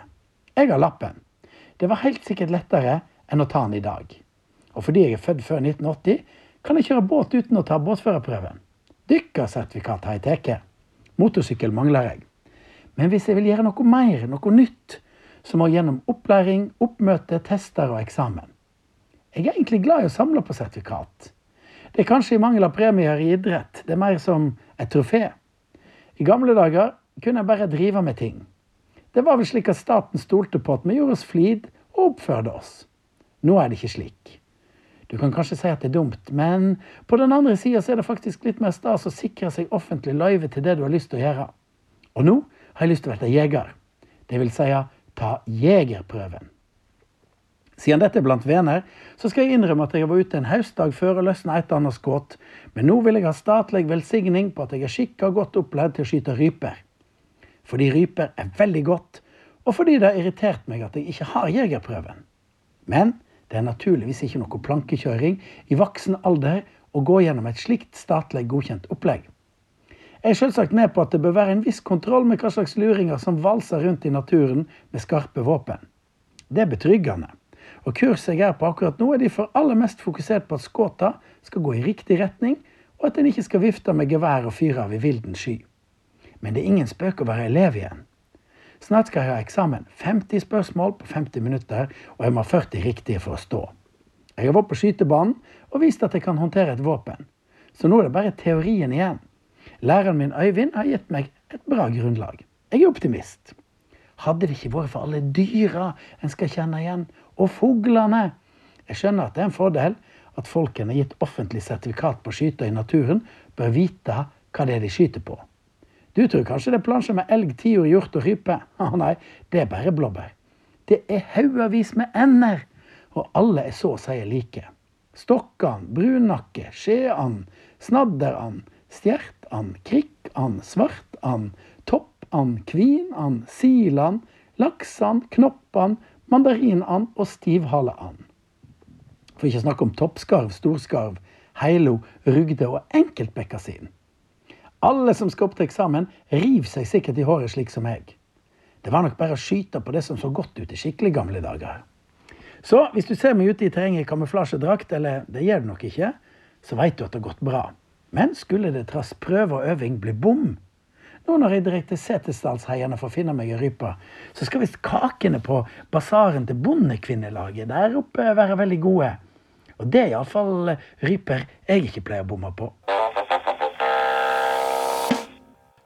Jeg har lappen. Det var helt sikkert lettere enn å ta den i dag. Og fordi jeg er født før 1980, kan jeg kjøre båt uten å ta båtførerprøven. Dykkersertifikat har jeg tatt. Motorsykkel mangler jeg. Men hvis jeg vil gjøre noe mer, noe nytt, så må jeg gjennom opplæring, oppmøte, tester og eksamen. Jeg er egentlig glad i å samle på sertifikat. Det er kanskje i mangel av premier i idrett. Det er mer som et trofé. I gamle dager kunne jeg bare drive med ting. Det var vel slik at staten stolte på at vi gjorde oss flid og oppførte oss. Nå er det ikke slik. Du kan kanskje si at det er dumt, men på den andre sida er det faktisk litt mer stas å sikre seg offentlig løyve til det du har lyst til å gjøre. Og nå har jeg lyst til å bli jeger. Det vil si ta jegerprøven. Siden dette er blant venner, så skal jeg innrømme at jeg var ute en høstdag før og løsna et annet skudd, men nå vil jeg ha statlig velsigning på at jeg er skikka godt opplært til å skyte ryper. Fordi ryper er veldig godt, og fordi det har irritert meg at jeg ikke har jegerprøven. Men det er naturligvis ikke noe plankekjøring i voksen alder å gå gjennom et slikt statlig godkjent opplegg. Jeg er selvsagt med på at det bør være en viss kontroll med hva slags luringer som valser rundt i naturen med skarpe våpen. Det er betryggende. Og kurset jeg er på akkurat nå, er de for aller mest fokusert på at skuta skal gå i riktig retning, og at en ikke skal vifte med gevær og fyre av i vilden sky. Men det er ingen spøk å være elev igjen. Snart skal jeg ha eksamen. 50 spørsmål på 50 minutter, og jeg må ha 40 riktige for å stå. Jeg har vært på skytebanen og vist at jeg kan håndtere et våpen. Så nå er det bare teorien igjen. Læreren min Øyvind har gitt meg et bra grunnlag. Jeg er optimist. Hadde det ikke vært for alle dyra en skal kjenne igjen, og fuglene Jeg skjønner at det er en fordel at folk en har gitt offentlig sertifikat på å skyte i naturen, bør vite hva det er de skyter på. Du tror kanskje det er plansjer med elg, tiur, hjort og rype? Å nei, det er bare blåbær. Det er haugavis med ender, og alle er så å si like. Stokkand, brunnakke, skjeand, snadderand, stjertand, krikkand, svartand, toppand, kvinand, siland, laksand, knoppand, mandarinand og stivhaleand. For ikke å snakke om toppskarv, storskarv, heilo, rugde og enkeltbekkasin. Alle som skal opp til eksamen, river seg sikkert i håret slik som meg. Det var nok bare å skyte på det som så godt ut i skikkelig gamle dager. Så hvis du ser meg ute i terrenget i kamuflasjedrakt, eller det gjør du nok ikke, så veit du at det har gått bra. Men skulle det trass prøve og øving bli bom, nå når jeg direkte til Setesdalsheiene for å finne meg en rype, så skal visst kakene på basaren til Bondekvinnelaget der oppe være veldig gode. Og det er iallfall ryper jeg ikke pleier å bomme på.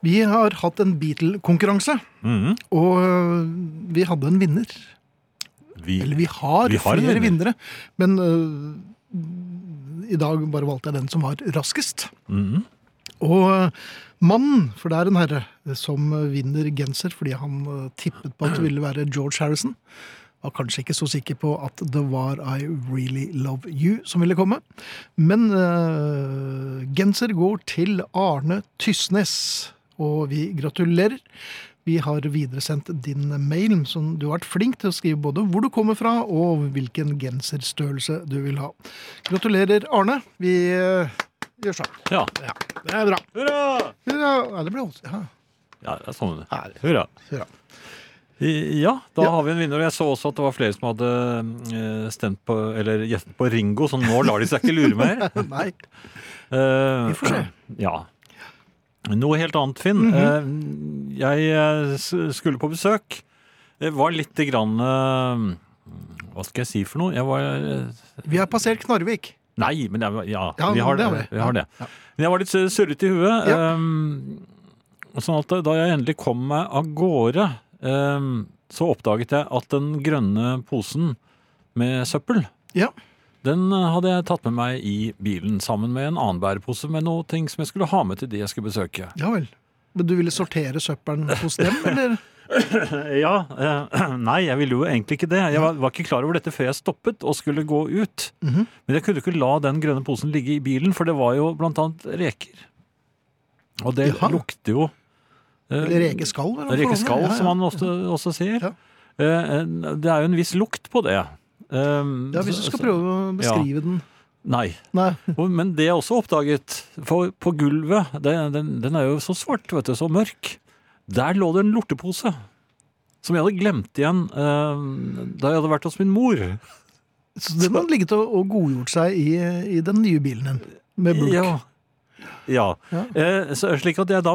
Vi har hatt en Beatle-konkurranse, Mhm. og øh, vi hadde en vinner. Vi, Eller vi har, Vi har flere vinner. vinnere, men uh, i dag bare valgte jeg den som var raskest. Mhm. Og øh, mannen, for det er en herre som øh, vinner genser fordi han øh, tippet på at det ville være George Harrison. Var kanskje ikke så sikker på at det var I Really Love You som ville komme. Men uh, genser går til Arne Tysnes, og vi gratulerer. Vi har videresendt din mail, som du har vært flink til å skrive både hvor du kommer fra, og hvilken genserstørrelse du vil ha. Gratulerer, Arne. Vi gjør sånn. Ja. Ja, det er bra. Hurra! Hurra. Ja, det ble. Ja, Ja, det er sånn. Hurra. Hurra. Ja, da Ja. har vi en vinner. og Jeg så også at det var flere som hadde eh, stemt på, eller gjettet på Ringo, så nå lar de seg ikke lure mer. Nei. Uh, Vi får se. Ja. Noe helt annet, Finn. Mm -hmm. uh, jeg skulle på besøk. Det var lite grann uh, Hva skal jeg si for noe? Jeg var Vi har passert Knarvik. Nei, men jeg, ja, Ja, vi har det det. vi. har det. Ja. Men jeg var litt sur- surrete i huet. Ehm, sånn at da jeg endelig kom meg av gårde, um, så oppdaget jeg at den grønne posen med søppel, Ja. den hadde jeg tatt med meg i bilen sammen med en annen bærepose med noe ting som jeg skulle ha med til de jeg skulle besøke. Ja vel. Men du ville sortere søppelen hos dem, eller? Ja, eh, nei, jeg ville jo egentlig ikke det. Jeg var, var ikke klar over dette før jeg stoppet og skulle gå ut. Mhm. Men jeg kunne ikke la den grønne posen ligge i bilen, for det var jo blant annet reker. Og det Jaha. lukter jo eh, Eller rekeskall? hva Rekeskall, for? Ja, ja. som man også, også sier. Ja. Eh, Det er jo en viss lukt på det. Um, Ja, Hvis du skal prøve å beskrive den Nei. Nei. Men det jeg også oppdaget, for på gulvet, det, den, den er jo så svart, vet du, så mørk, der lå det en lortepose. Som jeg hadde glemt igjen eh, da jeg hadde vært hos min mor. Så den hadde ligget og, og godgjort seg i, i den nye bilen din. Med bulk. Ja. Ja. Ja. Eh, så, slik at jeg da,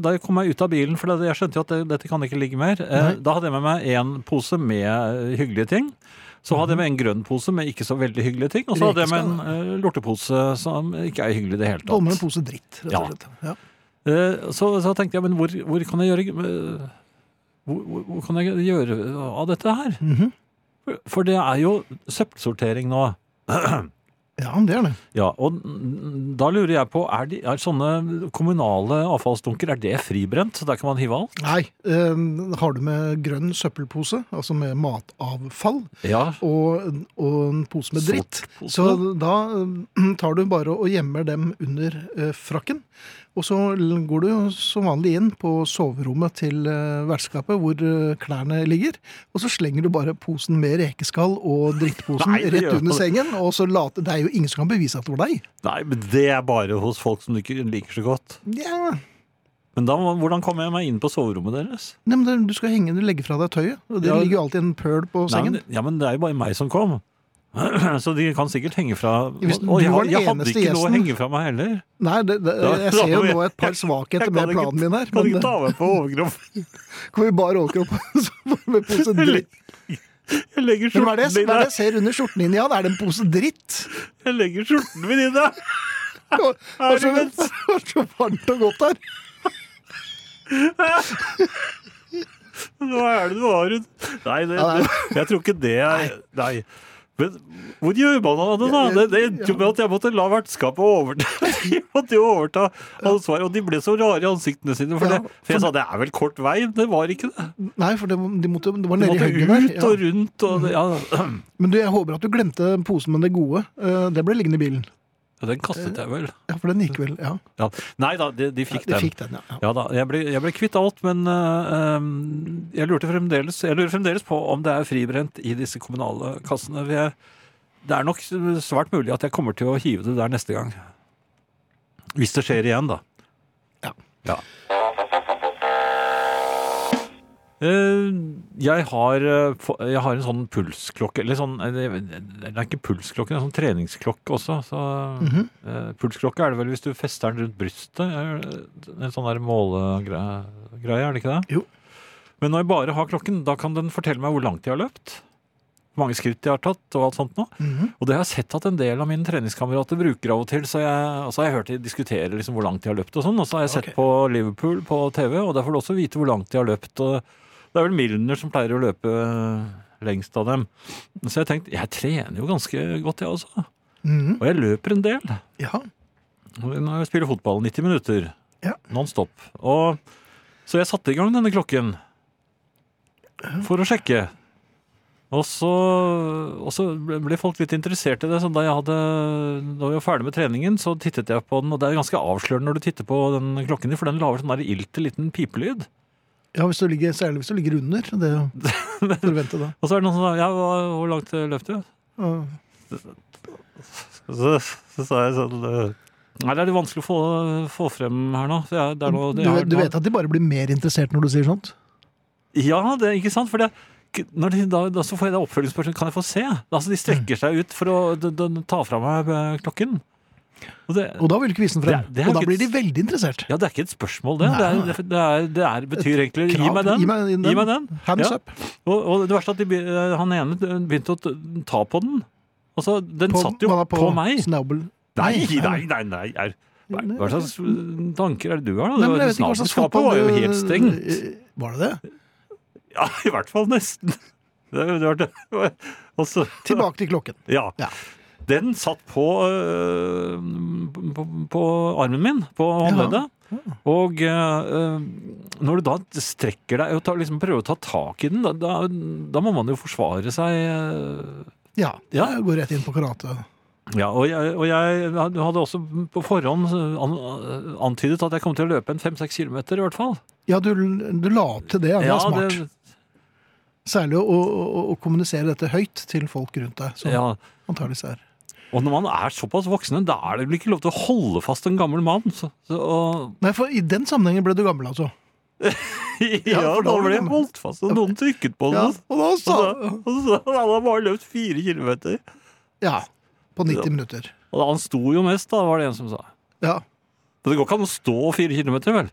da jeg kom meg ut av bilen, for jeg skjønte jo at det, dette kan ikke ligge mer, eh, da hadde jeg med meg en pose med eh, hyggelige ting. Så hadde jeg med en grønn pose med ikke så veldig hyggelige ting. Og så hadde jeg med en eh, lortepose som ikke er hyggelig i det hele Holde med en pose dritt, rett og slett. Ja. Eh, så, så tenkte jeg, men hvor, hvor kan jeg gjøre eh, hvor, hvor, kan jeg gjøre av dette her? Mhm. For- For det er jo søppelsortering nå. ja, det er det. Ja, og mm, da lurer jeg på, er, de, er sånne kommunale avfallsdunker, er det fribrent? Så der kan man hive alt? Nei. eh, har du med grønn søppelpose, altså med matavfall, Ja. og, og en pose med dritt, Sort pose. så da eh, tar du bare og gjemmer dem under eh, frakken. Og så går du som vanlig inn på soverommet til eh, vertskapet hvor eh, klærne ligger. Og så slenger du bare posen med rekeskall og drittposen Nei, rett under sengen. Og så later, Det er jo ingen som kan bevise at det var deg. Nei, men det er bare hos folk som du ikke liker så godt. Ja, Men da, hvordan kommer jeg meg inn på soverommet deres? Nei, men Du skal henge, du legger fra deg tøyet. Og det Ja. ligger jo alltid en pøl på Nei, sengen. men, ja, men det er jo bare meg som kom. Så de kan sikkert henge fra Og jeg, du jeg hadde ikke noe å henge fra meg heller. Nei, det, det, jeg ser jo nå et par svakheter med ikke- planen min her. Kan Men ikke ta meg på overkropp. Kan vi bare overkropp med pose dritt. Jeg legger skjorten min der. hva er det jeg ser under skjorten din, Jan? Er det en pose dritt? Jeg legger skjorten min i der. Det var, det var, så, så varmt og godt her. Hva er det du har rundt nei. det, jeg tror ikke det er Nei. Men hvor gjør man av det, da? Det, det endte jo med at jeg måtte la vertskapet overta. De måtte jo overta ansvaret, og de ble så rare i ansiktene sine. For, det, for jeg sa det er vel kort vei? Det var ikke det. Nei, for det, de måtte, det var De nede i høyden der. ut og rundt og ja. Men du, jeg håper at du glemte posen med det gode. Eh, Det ble liggende i bilen. Ja, den kastet jeg vel. Ja, for den gikk vel. Ja, Ja. Nei da, de, de fikk de den. fikk den, ja. ja. Ja da, jeg ble, jeg ble kvitt alt, men uh, jeg, lurte fremdeles, jeg lurer fremdeles på om det er fribrent i disse kommunale kassene. Er- Det er nok svært mulig at jeg kommer til å hive det der neste gang. Hvis det skjer igjen, da. Ja. Ja. Eh, Jeg har, eh, jeg har en sånn pulsklokke, eller sånn, eh, det er ikke pulsklokke, det er en sånn treningsklokke også. Så, mm -hmm. pulsklokke er det vel hvis du fester den rundt brystet, en sånn der målegreie, er det ikke det? Jo. Men når jeg bare har klokken, da kan den fortelle meg hvor langt jeg har løpt. Hvor mange skritt jeg har tatt og alt sånt noe. Mhm. Og det har jeg sett at en del av mine treningskamerater bruker av og til. Så, jeg, og så har jeg hørt de diskutere liksom hvor langt de har løpt og sånn. Og så har jeg sett okay. på Liverpool på TV, og der får du også vite hvor langt de har løpt. Og det er vel Milner som pleier å løpe lengst av dem. Så jeg tenkte, jeg trener jo ganske godt jeg også. Mm. Og jeg løper en del. Ja. Når jeg spiller fotball 90 minutter. Ja. Non stop. Og, så jeg satte i gang denne klokken for å sjekke. Og så, og så ble folk litt interessert i det. Så da, jeg hadde, da vi var ferdig med treningen, så tittet jeg på den. Og det er ganske avslørende når du titter på den klokken din, for den lager sånn der ilt liten pipelyd. Ja, hvis du ligger, særlig hvis du ligger under. Det er jo da. Og så er det noen som sa ja, hvor langt løp du? Ja. Så, så sa jeg sånn eh, Nei, det er litt vanskelig å få, få frem her nå. jeg- noe, Du, det du vet at de bare blir mer interessert når du sier sånt? Ja, det er ikke sant? For det, når de, da, da så får jeg det oppfølgingsspørsmålet Kan jeg få se? Altså, De strekker seg ut for å de, de, ta fra meg eh, klokken. Og det, Og da vil du ikke vise den frem. Det det og da blir de veldig interessert. ja, det er ikke et spørsmål, det. Det, er, det, er, det er, betyr egentlig Gi meg den. Gi meg den. Gi meg den. Hands Ja. up. Og, og det verste er at de, eh, han ene begynte å ta på den. Altså, Den På, satt jo på, på, meg. Snabel. Nei, nei, nei. nei, er, hva, hva slags uh, tanker er det du har? Nei, da? Snabelskapet var jo helt stengt. Eh, Var det det? Ja, i hvert fall nesten. Det, det var det. Tilbake til klokken. Ja. Ja. Den satt på, øh, på, på armen min, på håndleddet. Og øh, når du da strekker deg og tar, liksom prøver å ta tak i den, da, da, da må man jo forsvare seg. øh. Ja, Ja. jeg går rett inn på karate. Ja, og jeg, og jeg hadde også på forhånd an, antydet at jeg kom til å løpe en fem-seks kilometer i hvert fall. Ja, du, du la opp til det. Ja, det er smart. det, Særlig å, å, å kommunisere dette høyt til folk rundt deg, som ja. antakeligvis er. Og når man er såpass voksne, da er det vel ikke lov til å holde fast en gammel mann. Så, så, og, Nei, for i den sammenhengen ble du gammel, altså. ja, for da ble jeg holdt fast, og noen trykket på Ja, og da sa og så hadde han bare løpt fire kilometer. Ja, på 90 Ja. minutter. Og da han sto jo mest, da, var det en som sa. Ja. Men det går ikke an å stå fire kilometer, vel?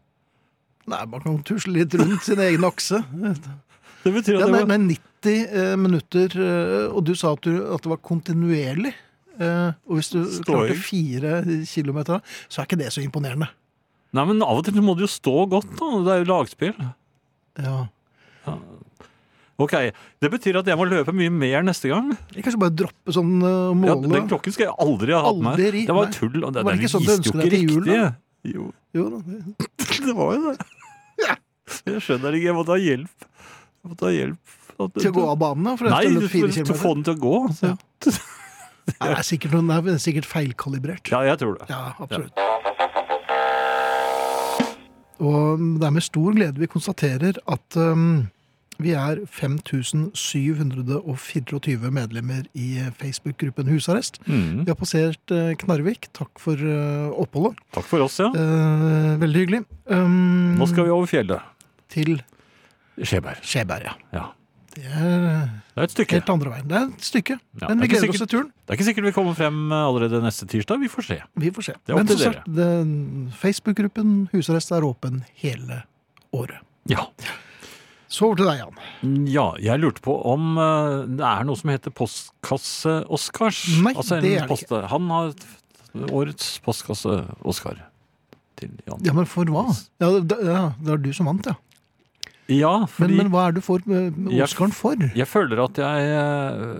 Nei, man kan tusle litt rundt sin egen akse. Det betyr at Ja, det var, nei, 90 eh, minutter, eh, og du sa at, du, at det var kontinuerlig. Eh, og hvis du Ståing. klarte fire kilometer, så er ikke det så imponerende. Nei, men av og til må du jo stå godt, da. Det er jo lagspill. Ja. Ok, Det betyr at jeg må løpe mye mer neste gang. Jeg kanskje bare droppe sånn uh, Ja, den klokken skal jeg aldri ha hatt med. Det var tull. og Det, Var det ikke sånn du ønsket deg til jul, da? Jo, Jo da. det- det var jo det. Jeg skjønner ikke. Jeg måtte ha hjelp. Jeg måtte ha hjelp. Til å gå av banen, da, for Nei, du å få den til å gå. Så. Ja. Det er sikkert, noen, det er sikkert feilkalibrert. Ja, jeg tror det. Ja, absolutt. Og det er med stor glede vi konstaterer at um, vi er 5724 medlemmer i Facebook-gruppen Husarrest. Mm. Vi har passert eh, Knarvik. Takk for eh, oppholdet. Takk for oss, ja. Eh, veldig hyggelig. Um, Nå skal vi over fjellet. til Skjeberg. Skjeberg, ja. Ja. Det er Det er et stykke. helt andre veien. Det er et stykke. Ja, Men vi gleder oss til turen. Det er ikke sikkert vi kommer frem allerede neste tirsdag. Vi får se. Vi får se. Det er Men som sagt, Facebook-gruppen Husarrest er åpen hele året. Ja. Så over til deg, Jan. ja, jeg lurte på om eh, det er noe som heter Postkasse-Oscars. Nei, altså det er det ikke. Han har årets postkasse-Oscar. Ja, men for hva? Ja, det, ja, det er du som vant, ja. Ja, Men, fordi men hva er du for med, Jeg- Oscaren for? jeg føler at jeg eh,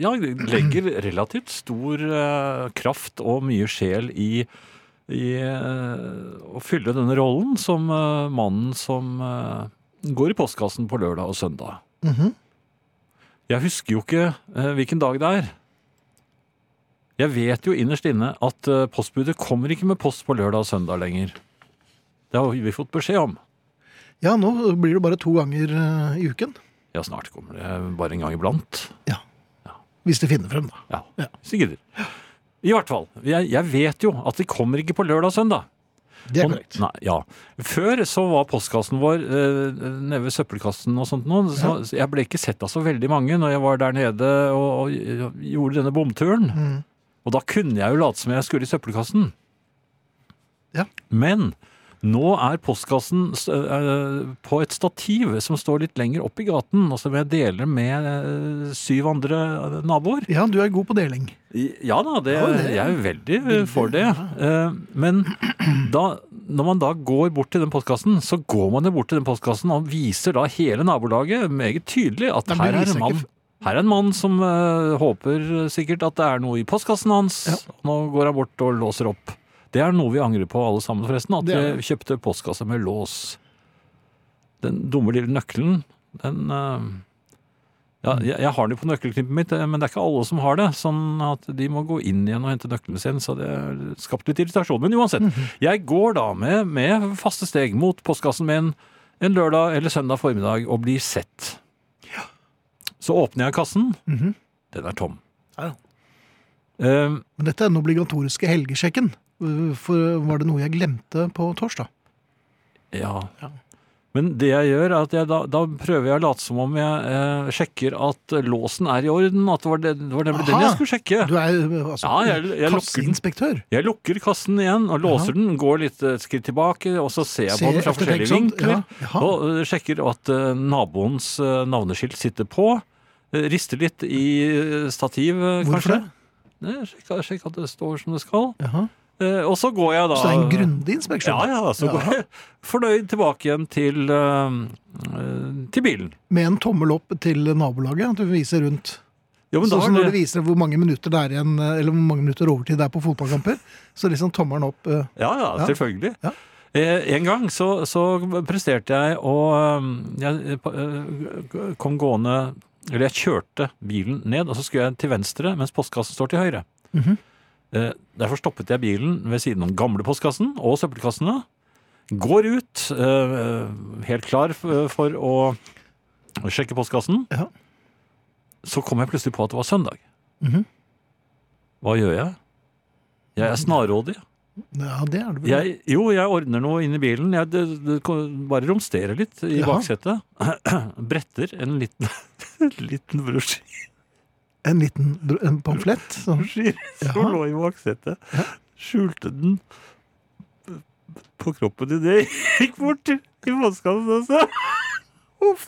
ja, legger relativt stor uh, kraft og mye sjel i, i uh, å fylle denne rollen som uh, mannen som eh, går i postkassen på lørdag og søndag. Mhm. Jeg husker jo ikke eh, hvilken dag det er. Jeg vet jo innerst inne at eh, postbudet kommer ikke med post på lørdag og søndag lenger. Det har vi fått beskjed om. Ja, nå blir det bare to ganger eh, i uken. Ja, snart kommer det bare en gang iblant. Ja. Hvis de finner frem, da. Ja, Ja. hvis de gidder. I hvert fall. Jeg, jeg vet jo at de kommer ikke på lørdag og søndag. Det er Og- korrekt. Nei, ja. Før så var postkassen vår eh, nede ved søppelkassen og sånt noe. Så ja. jeg ble ikke sett av så veldig mange når jeg var der nede og, og gjorde denne bomturen. Mm. Og da kunne jeg jo late som jeg skulle i søppelkassen. Ja. Men nå er postkassen eh, på et stativ som står litt lenger opp i gaten, og som jeg deler med eh, syv andre eh, naboer. Ja, du er god på deling. Ja da, det, Ja, det- jeg er veldig for det. Eh, Men da, når man da går bort til den postkassen, så går man jo bort til den postkassen og viser da hele nabolaget meget tydelig at her er en mann. Her er en mann som eh, håper sikkert at det er noe i postkassen hans. Ja. Nå går han bort og låser opp. Det er noe vi angrer på alle sammen, forresten. At vi kjøpte postkasse med lås. Den dumme lille nøkkelen, den eh, ja, jeg, jeg har den jo på nøkkelknippet mitt, eh, men det er ikke alle som har det. Sånn at de må gå inn igjen og hente nøkkelen sin. så det har skapt litt irritasjon. Men uansett, jeg går da med, med faste steg mot postkassen min en lørdag eller søndag formiddag og blir sett. Så åpner jeg kassen. Mhm. Den er tom. Ja. Eh, Men dette er den obligatoriske helgesjekken. Uh, For var det noe jeg glemte på torsdag? ja. Ja. Men det jeg gjør, er at jeg da, da prøver jeg å late som om jeg eh, sjekker at låsen er i orden. At det var, det, det var nemlig den jeg skulle sjekke. Du er uh, altså Ja, jeg- jeg lukker kasseinspektør. Jeg lukker kassen igjen og låser den, går litt et skritt tilbake, og så ser jeg på den fra forskjellige vinkler. Ja. Og uh, sjekker at uh, naboens uh, navneskilt sitter på. Eh, Rister litt i eh, stativ, kanskje. Hvorfor Nei, Sjekke, sjekke at det står som det skal. Jaha. Eh, Og så går jeg da Så det er en grundig inspeksjon? Ja, ja. Så går jeg fornøyd tilbake igjen til, eh, eh, til bilen. Med en tommel opp til nabolaget? At du viser rundt? Jo, Sånn som når det- du viser hvor mange minutter det er igjen, uh, eller hvor mange minutter overtid det er på fotballkamper, så liksom tommelen opp uh, Ja, ja, Ja. selvfølgelig. Ja. Eh, en gang så, så presterte jeg um, Jeg eh, kom gående Eller jeg kjørte bilen ned, og så skulle jeg til venstre, mens postkassen står til høyre. Mhm. Eh, derfor stoppet jeg bilen ved siden av den gamle postkassen og søppelkassene. Går ut, eh, helt klar for å sjekke postkassen. Ja. Så kom jeg plutselig på at det var søndag. Mhm. Hva gjør jeg? Jeg er snarrådig. Ja, det er det vel. Jeg, jo, jeg ordner noe inn i bilen. Jeg det, det, bare romsterer litt i ja. baksetet. Bretter en liten, liten brosjyre En liten en pamflett. Sånn. som ja. lå i baksetet. Skjulte den på kroppen idet jeg gikk bort i vannskallen og så Uff.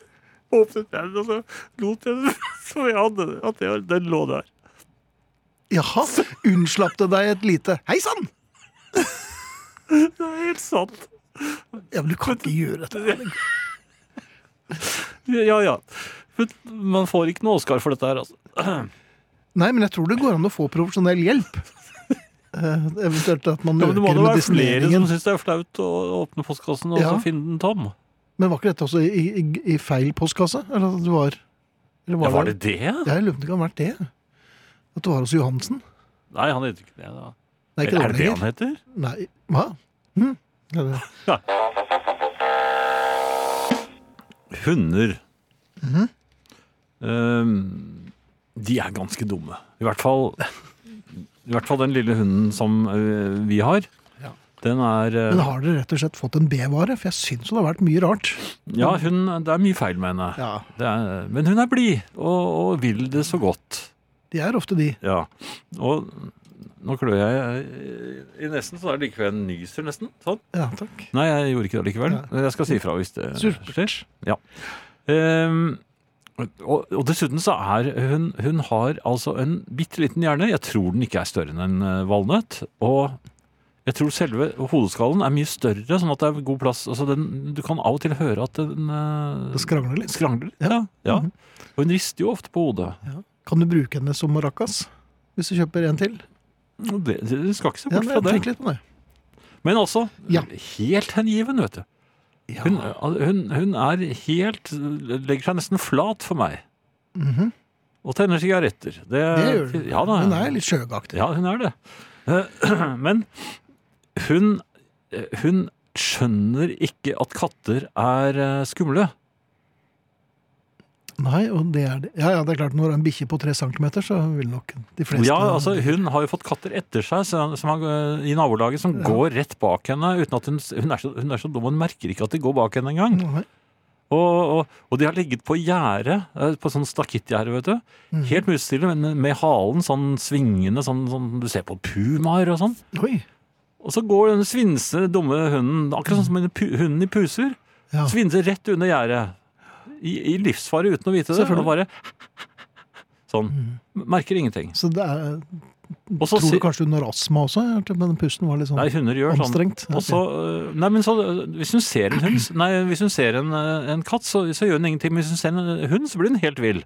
åpnet jeg den, og så lot jeg den så jeg hadde at jeg, den lå der. Jaha, unnslapp det deg et lite Hei sann! Det er helt sant. Ja, men du kan ikke gjøre dette. Ja, ja. Man får ikke noe Oscar for dette her, altså. Nei, men jeg tror det går an å få profesjonell hjelp. Eh, eventuelt at man Ja, men det må da være flere som syns det er flaut å åpne postkassen og Ja. så finne den tom. Men var ikke dette også i, i, i feil postkasse? Eller at det var eller Ja, var det det? Ja, jeg lurer på om det kan ha vært det. At det var hos Johansen? Nei, han heter ikke det. da. Nei, ikke er det det han heter? Nei, hva? Hm? Ja, det- Hunder. -hmm. um, de er ganske dumme. I hvert fall I hvert fall den lille hunden som eh, vi har. Ja. Den er eh, Men har dere rett og slett fått en B-vare? For jeg syns det har vært mye rart. Ja, hun, det er mye feil med henne. Ja, Det er, men hun er blid og, og vil det så godt. De er ofte de. Ja. Og nå klør jeg i nesten, så er det likevel en nyser, nesten. Sånn. Ja, takk. Nei, jeg gjorde ikke det likevel. Jeg skal si ifra hvis det skjer. Ja. Um, Og, og dessuten så er hun Hun har altså en bitte liten hjerne. Jeg tror den ikke er større enn en eh, valnøtt. Og jeg tror selve hodeskallen er mye større, sånn at det er god plass. Altså den, du kan av og til høre at den uh, Det skrangler litt. skrangler. Ja. Ja. Mm -hmm. Og hun rister jo ofte på hodet. Kan du bruke henne som maracas? Hvis du kjøper en til? Det, det skal ikke se bort fra det. Litt på det. Men altså, Ja. helt hengiven, vet du. Ja. Hun, hun, hun er helt Legger seg nesten flat for meg. Mhm. Og tenner sigaretter. Det, Det gjør hun. Ja, da. Hun er litt sjøgaktig. Ja, hun er det. Eh, Men hun, hun skjønner ikke at katter er eh, skumle. Nei, og det er det. Ja, ja, det er klart, når en bikkje på tre centimeter, så vil nok de fleste Ja, altså Hun har jo fått katter etter seg som, som har, eh, i nabolaget som går rett bak henne. uten at Hun, hun, er så, hun er så dum, hun merker ikke at de går bak henne engang. Og, og, og de har ligget på gjerde, eh, på sånn stakittgjerde, vet du. Mm. Helt musestille, men med halen sånn svingende, sånn, sånn du ser på pumaer og sånn. Oi. Og så går den svinse, dumme hunden, akkurat sånn som hunden i puser, Ja. svinser rett under gjerdet. I, I livsfare uten å vite det. Og bare Sånn. Merker ingenting. Så det er også, Tror du kanskje hun har astma også? Men pusten var litt sånn Nei, hunder gjør sånn. anstrengt. Og så, øh, nei, men så, øh, hvis hun ser en hund, nei, hvis hun ser en, øh, en katt, så, så gjør hun ingenting. Men hvis hun ser en hund, så blir hun helt vill.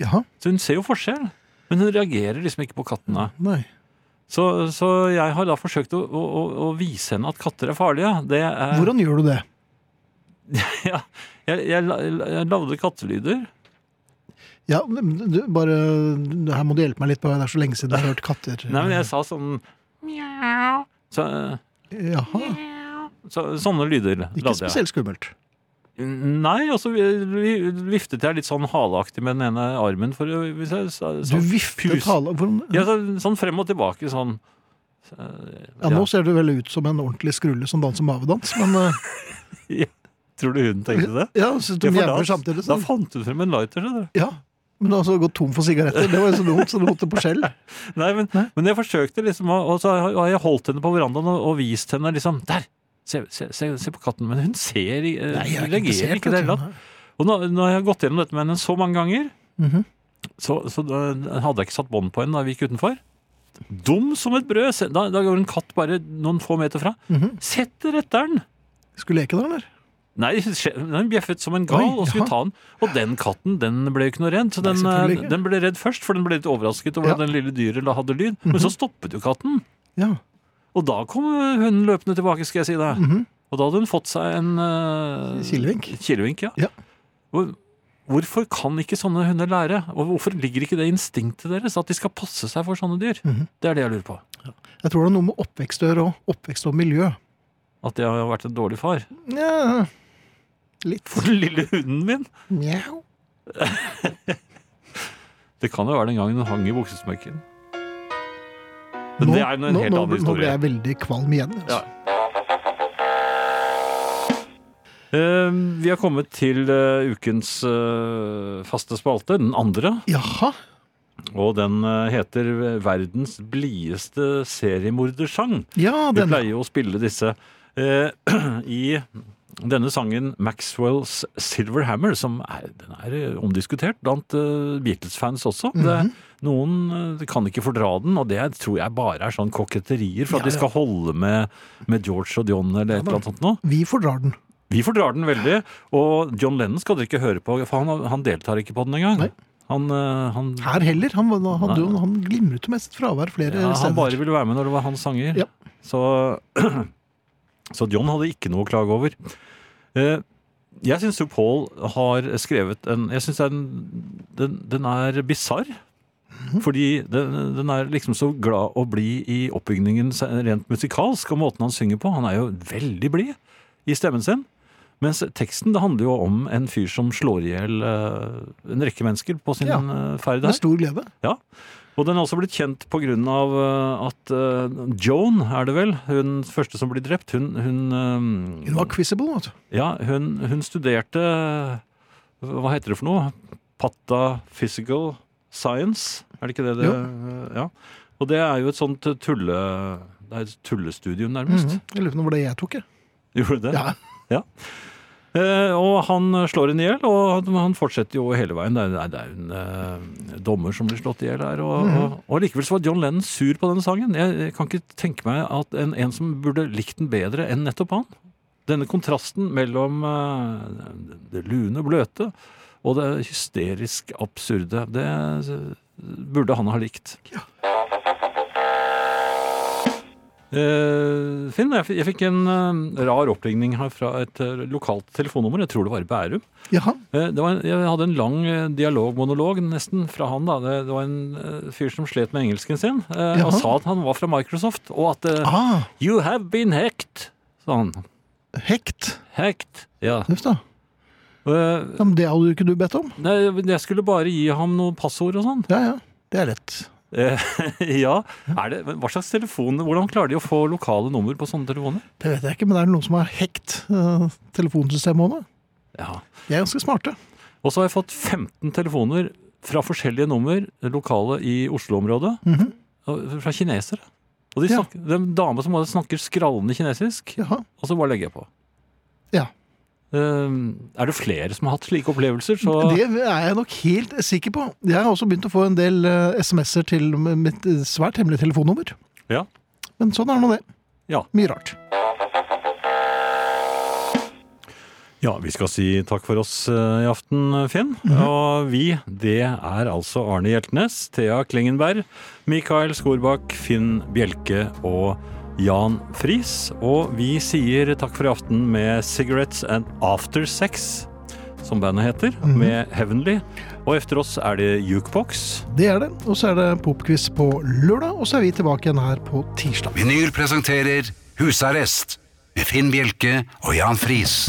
Ja. Så hun ser jo forskjell. Men hun reagerer liksom ikke på kattene. Nei. Så, så jeg har da forsøkt å, å, å- vise henne at katter er farlige. Det er, Hvordan gjør du det? ja, jeg, jeg, jeg lagde kattelyder. Ja, du, bare, Her må du hjelpe meg litt, på, det er så lenge siden jeg har hørt katter. Nei, men jeg sa sånn Mjau. Så, Jaha. så, sånne lyder Ikke lagde jeg. spesielt skummelt. Nei, og så vi- vi- viftet jeg litt sånn haleaktig med den ene armen. For hvis jeg sa, Du viftet pus. hale Ja, så, sånn frem og tilbake, sånn. Så, Ja, nå ser du vel ut som en ordentlig skrulle som danser mavedans, men eh, Tror du hun tenkte det? Ja, så Ja, de for da, samtidig. da fant hun frem en lighter. Så du Ja, men altså gått tom for sigaretter. Det var jo så dumt, så måtte på skjell. Nei, men, Nei. men jeg forsøkte liksom, og så har jeg holdt henne på verandaen og, og vist henne liksom Der! Se, se, se, se på katten. Men hun ser eh, Nei, jeg reagerer ikke reagerer ikke det hele tatt. Og nå, har jeg gått gjennom dette med henne så mange ganger, Mhm. så, så da hadde jeg ikke satt bånd på henne da vi gikk utenfor. Dum som et brød. Da, da går en katt bare noen få meter fra. Mhm. Sett etter den! Skulle leke da, eller? Nei, den bjeffet som en gal Oi, og skulle ta den. Og den katten den ble jo ikke noe redd. Så den, eh, den ble redd først, for den ble litt overrasket over Ja. at den lille dyret hadde lyd. Men så stoppet jo katten. Ja. Og da kom hunden løpende tilbake, skal jeg si deg. Mhm. Og da hadde hun fått seg en uh, Kilevink. Kilevink, ja. Ja. Hvor, hvorfor kan ikke sånne hunder lære? Og hvorfor ligger ikke det instinktet deres at de skal passe seg for sånne dyr? Mhm. Det er det jeg lurer på. Jeg tror det er noe med oppvekst å gjøre òg. Oppvekst og miljø. At jeg har vært en dårlig far. Ja, litt. For den lille hunden min. Mjau. Det kan jo være den gangen hun hang i buksesmekken. Men Nå, det er en nå, helt nå, annen nå ble jeg veldig kvalm igjen. Altså. Eh, vi har kommet til uh, ukens uh, faste spalte, den andre. Jaha. Og den eh, heter 'Verdens blideste seriemordersang'. Ja, den... Vi pleier jo å spille disse i denne sangen Maxwells 'Silver Hammer', som er, den er eh, omdiskutert blant uh, Beatles-fans også. det, Mhm. noen eh, kan ikke fordra den, og det tror jeg bare er sånn koketterier for at Ja, de skal holde med, med George og John eller et eller annet sånt noe. Vi fordrar den. Vi fordrar den veldig, og John Lennon skal dere ikke høre på, for han, han deltar ikke på den engang. Nei. Han, eh, han, Her heller. Han, han, han, han glimret jo mest fravær flere ja, steder. han bare ville være med når det var hans sanger. Ja. Så, så John hadde ikke noe å klage over. Eh, Jeg syns jo Paul har skrevet en Jeg syns den, den, den er bisarr. Mhm. Fordi den, den er liksom så glad å bli i oppbygningen rent musikalsk, og måten han synger på. Han er jo veldig blid i stemmen sin. Mens teksten det handler jo om en fyr som slår i hjel eh, en rekke mennesker på sin Ja. ferd ferd Med her. stor glede. Og den er også blitt kjent av eh, at eh, Joan, er det vel, hun første som blir drept, hun, hun, eh, Hun var quizzible, vet du. ja, hun, hun studerte Hva heter det for noe? Pataphysical science, er det ikke det det Ja. Og det er jo et sånt tulle... Det er et tullestudium, nærmest. Mhm. Jeg lurer på om det var det jeg tok, jeg. Gjorde du det? Ja. Eh, og han slår henne i hjel, og han fortsetter jo hele veien. Det er, det er en eh, dommer som blir slått i hjel her. Og, og, og likevel så var John Lennon sur på denne sangen. Jeg, kan ikke tenke meg at en, en som burde likt den bedre enn nettopp han. Denne kontrasten mellom eh, det lune, bløte og det hysterisk absurde, det burde han ha likt. Eh, Finn, jeg, jeg fikk en uh, rar oppringning her fra et uh, lokalt telefonnummer. Jeg tror det var i Bærum. Jaha. Det var en, jeg hadde en lang dialogmonolog nesten fra han. da. Det, det var en fyr som slet med engelsken sin, og sa at han var fra Microsoft. Og at Ah, You have been hacked, sa han. hekt. Hekt, Ja. Uff da. Det hadde jo ikke du bedt om. nei, jeg skulle bare gi ham noen passord og sånn. Ja, ja. Det er lett. Eh, ja. Er det, hva slags telefon Hvordan klarer de å få lokale nummer på sånne telefoner? Det vet jeg ikke, men det er noen som har hekt uh, telefonsystemet også. Ja. De er ganske smarte. Og så har jeg fått 15 telefoner fra forskjellige nummer, lokale i Oslo-området, mm -hmm. fra kinesere. Og de Ja. snakker, det er en dame som snakker skrallende kinesisk, Jaha. og så bare legger jeg på. Ja. Eh, er det flere som har hatt slike opplevelser, så Det er jeg nok helt sikker på. Jeg har også begynt å få en del eh, SMS-er til mitt eh, svært hemmelige telefonnummer. Ja. Men sånn er nå det. Ja. Mye rart. Ja, vi skal si takk for oss eh, i aften, Finn. Og vi, det er altså Arne Hjeltnes, Thea Klingenberg, Mikael Skorbakk, Finn Bjelke og Jan Friis. Og vi sier takk for i aften med Cigarettes and After Sex, som bandet heter, med Heavenly. Og efter oss er det Jukebox. Det er det. Og så er det popquiz på lørdag, og så er vi tilbake igjen her på tirsdag. Vinyl presenterer Husarrest med Finn Bjelke og Jan Friis.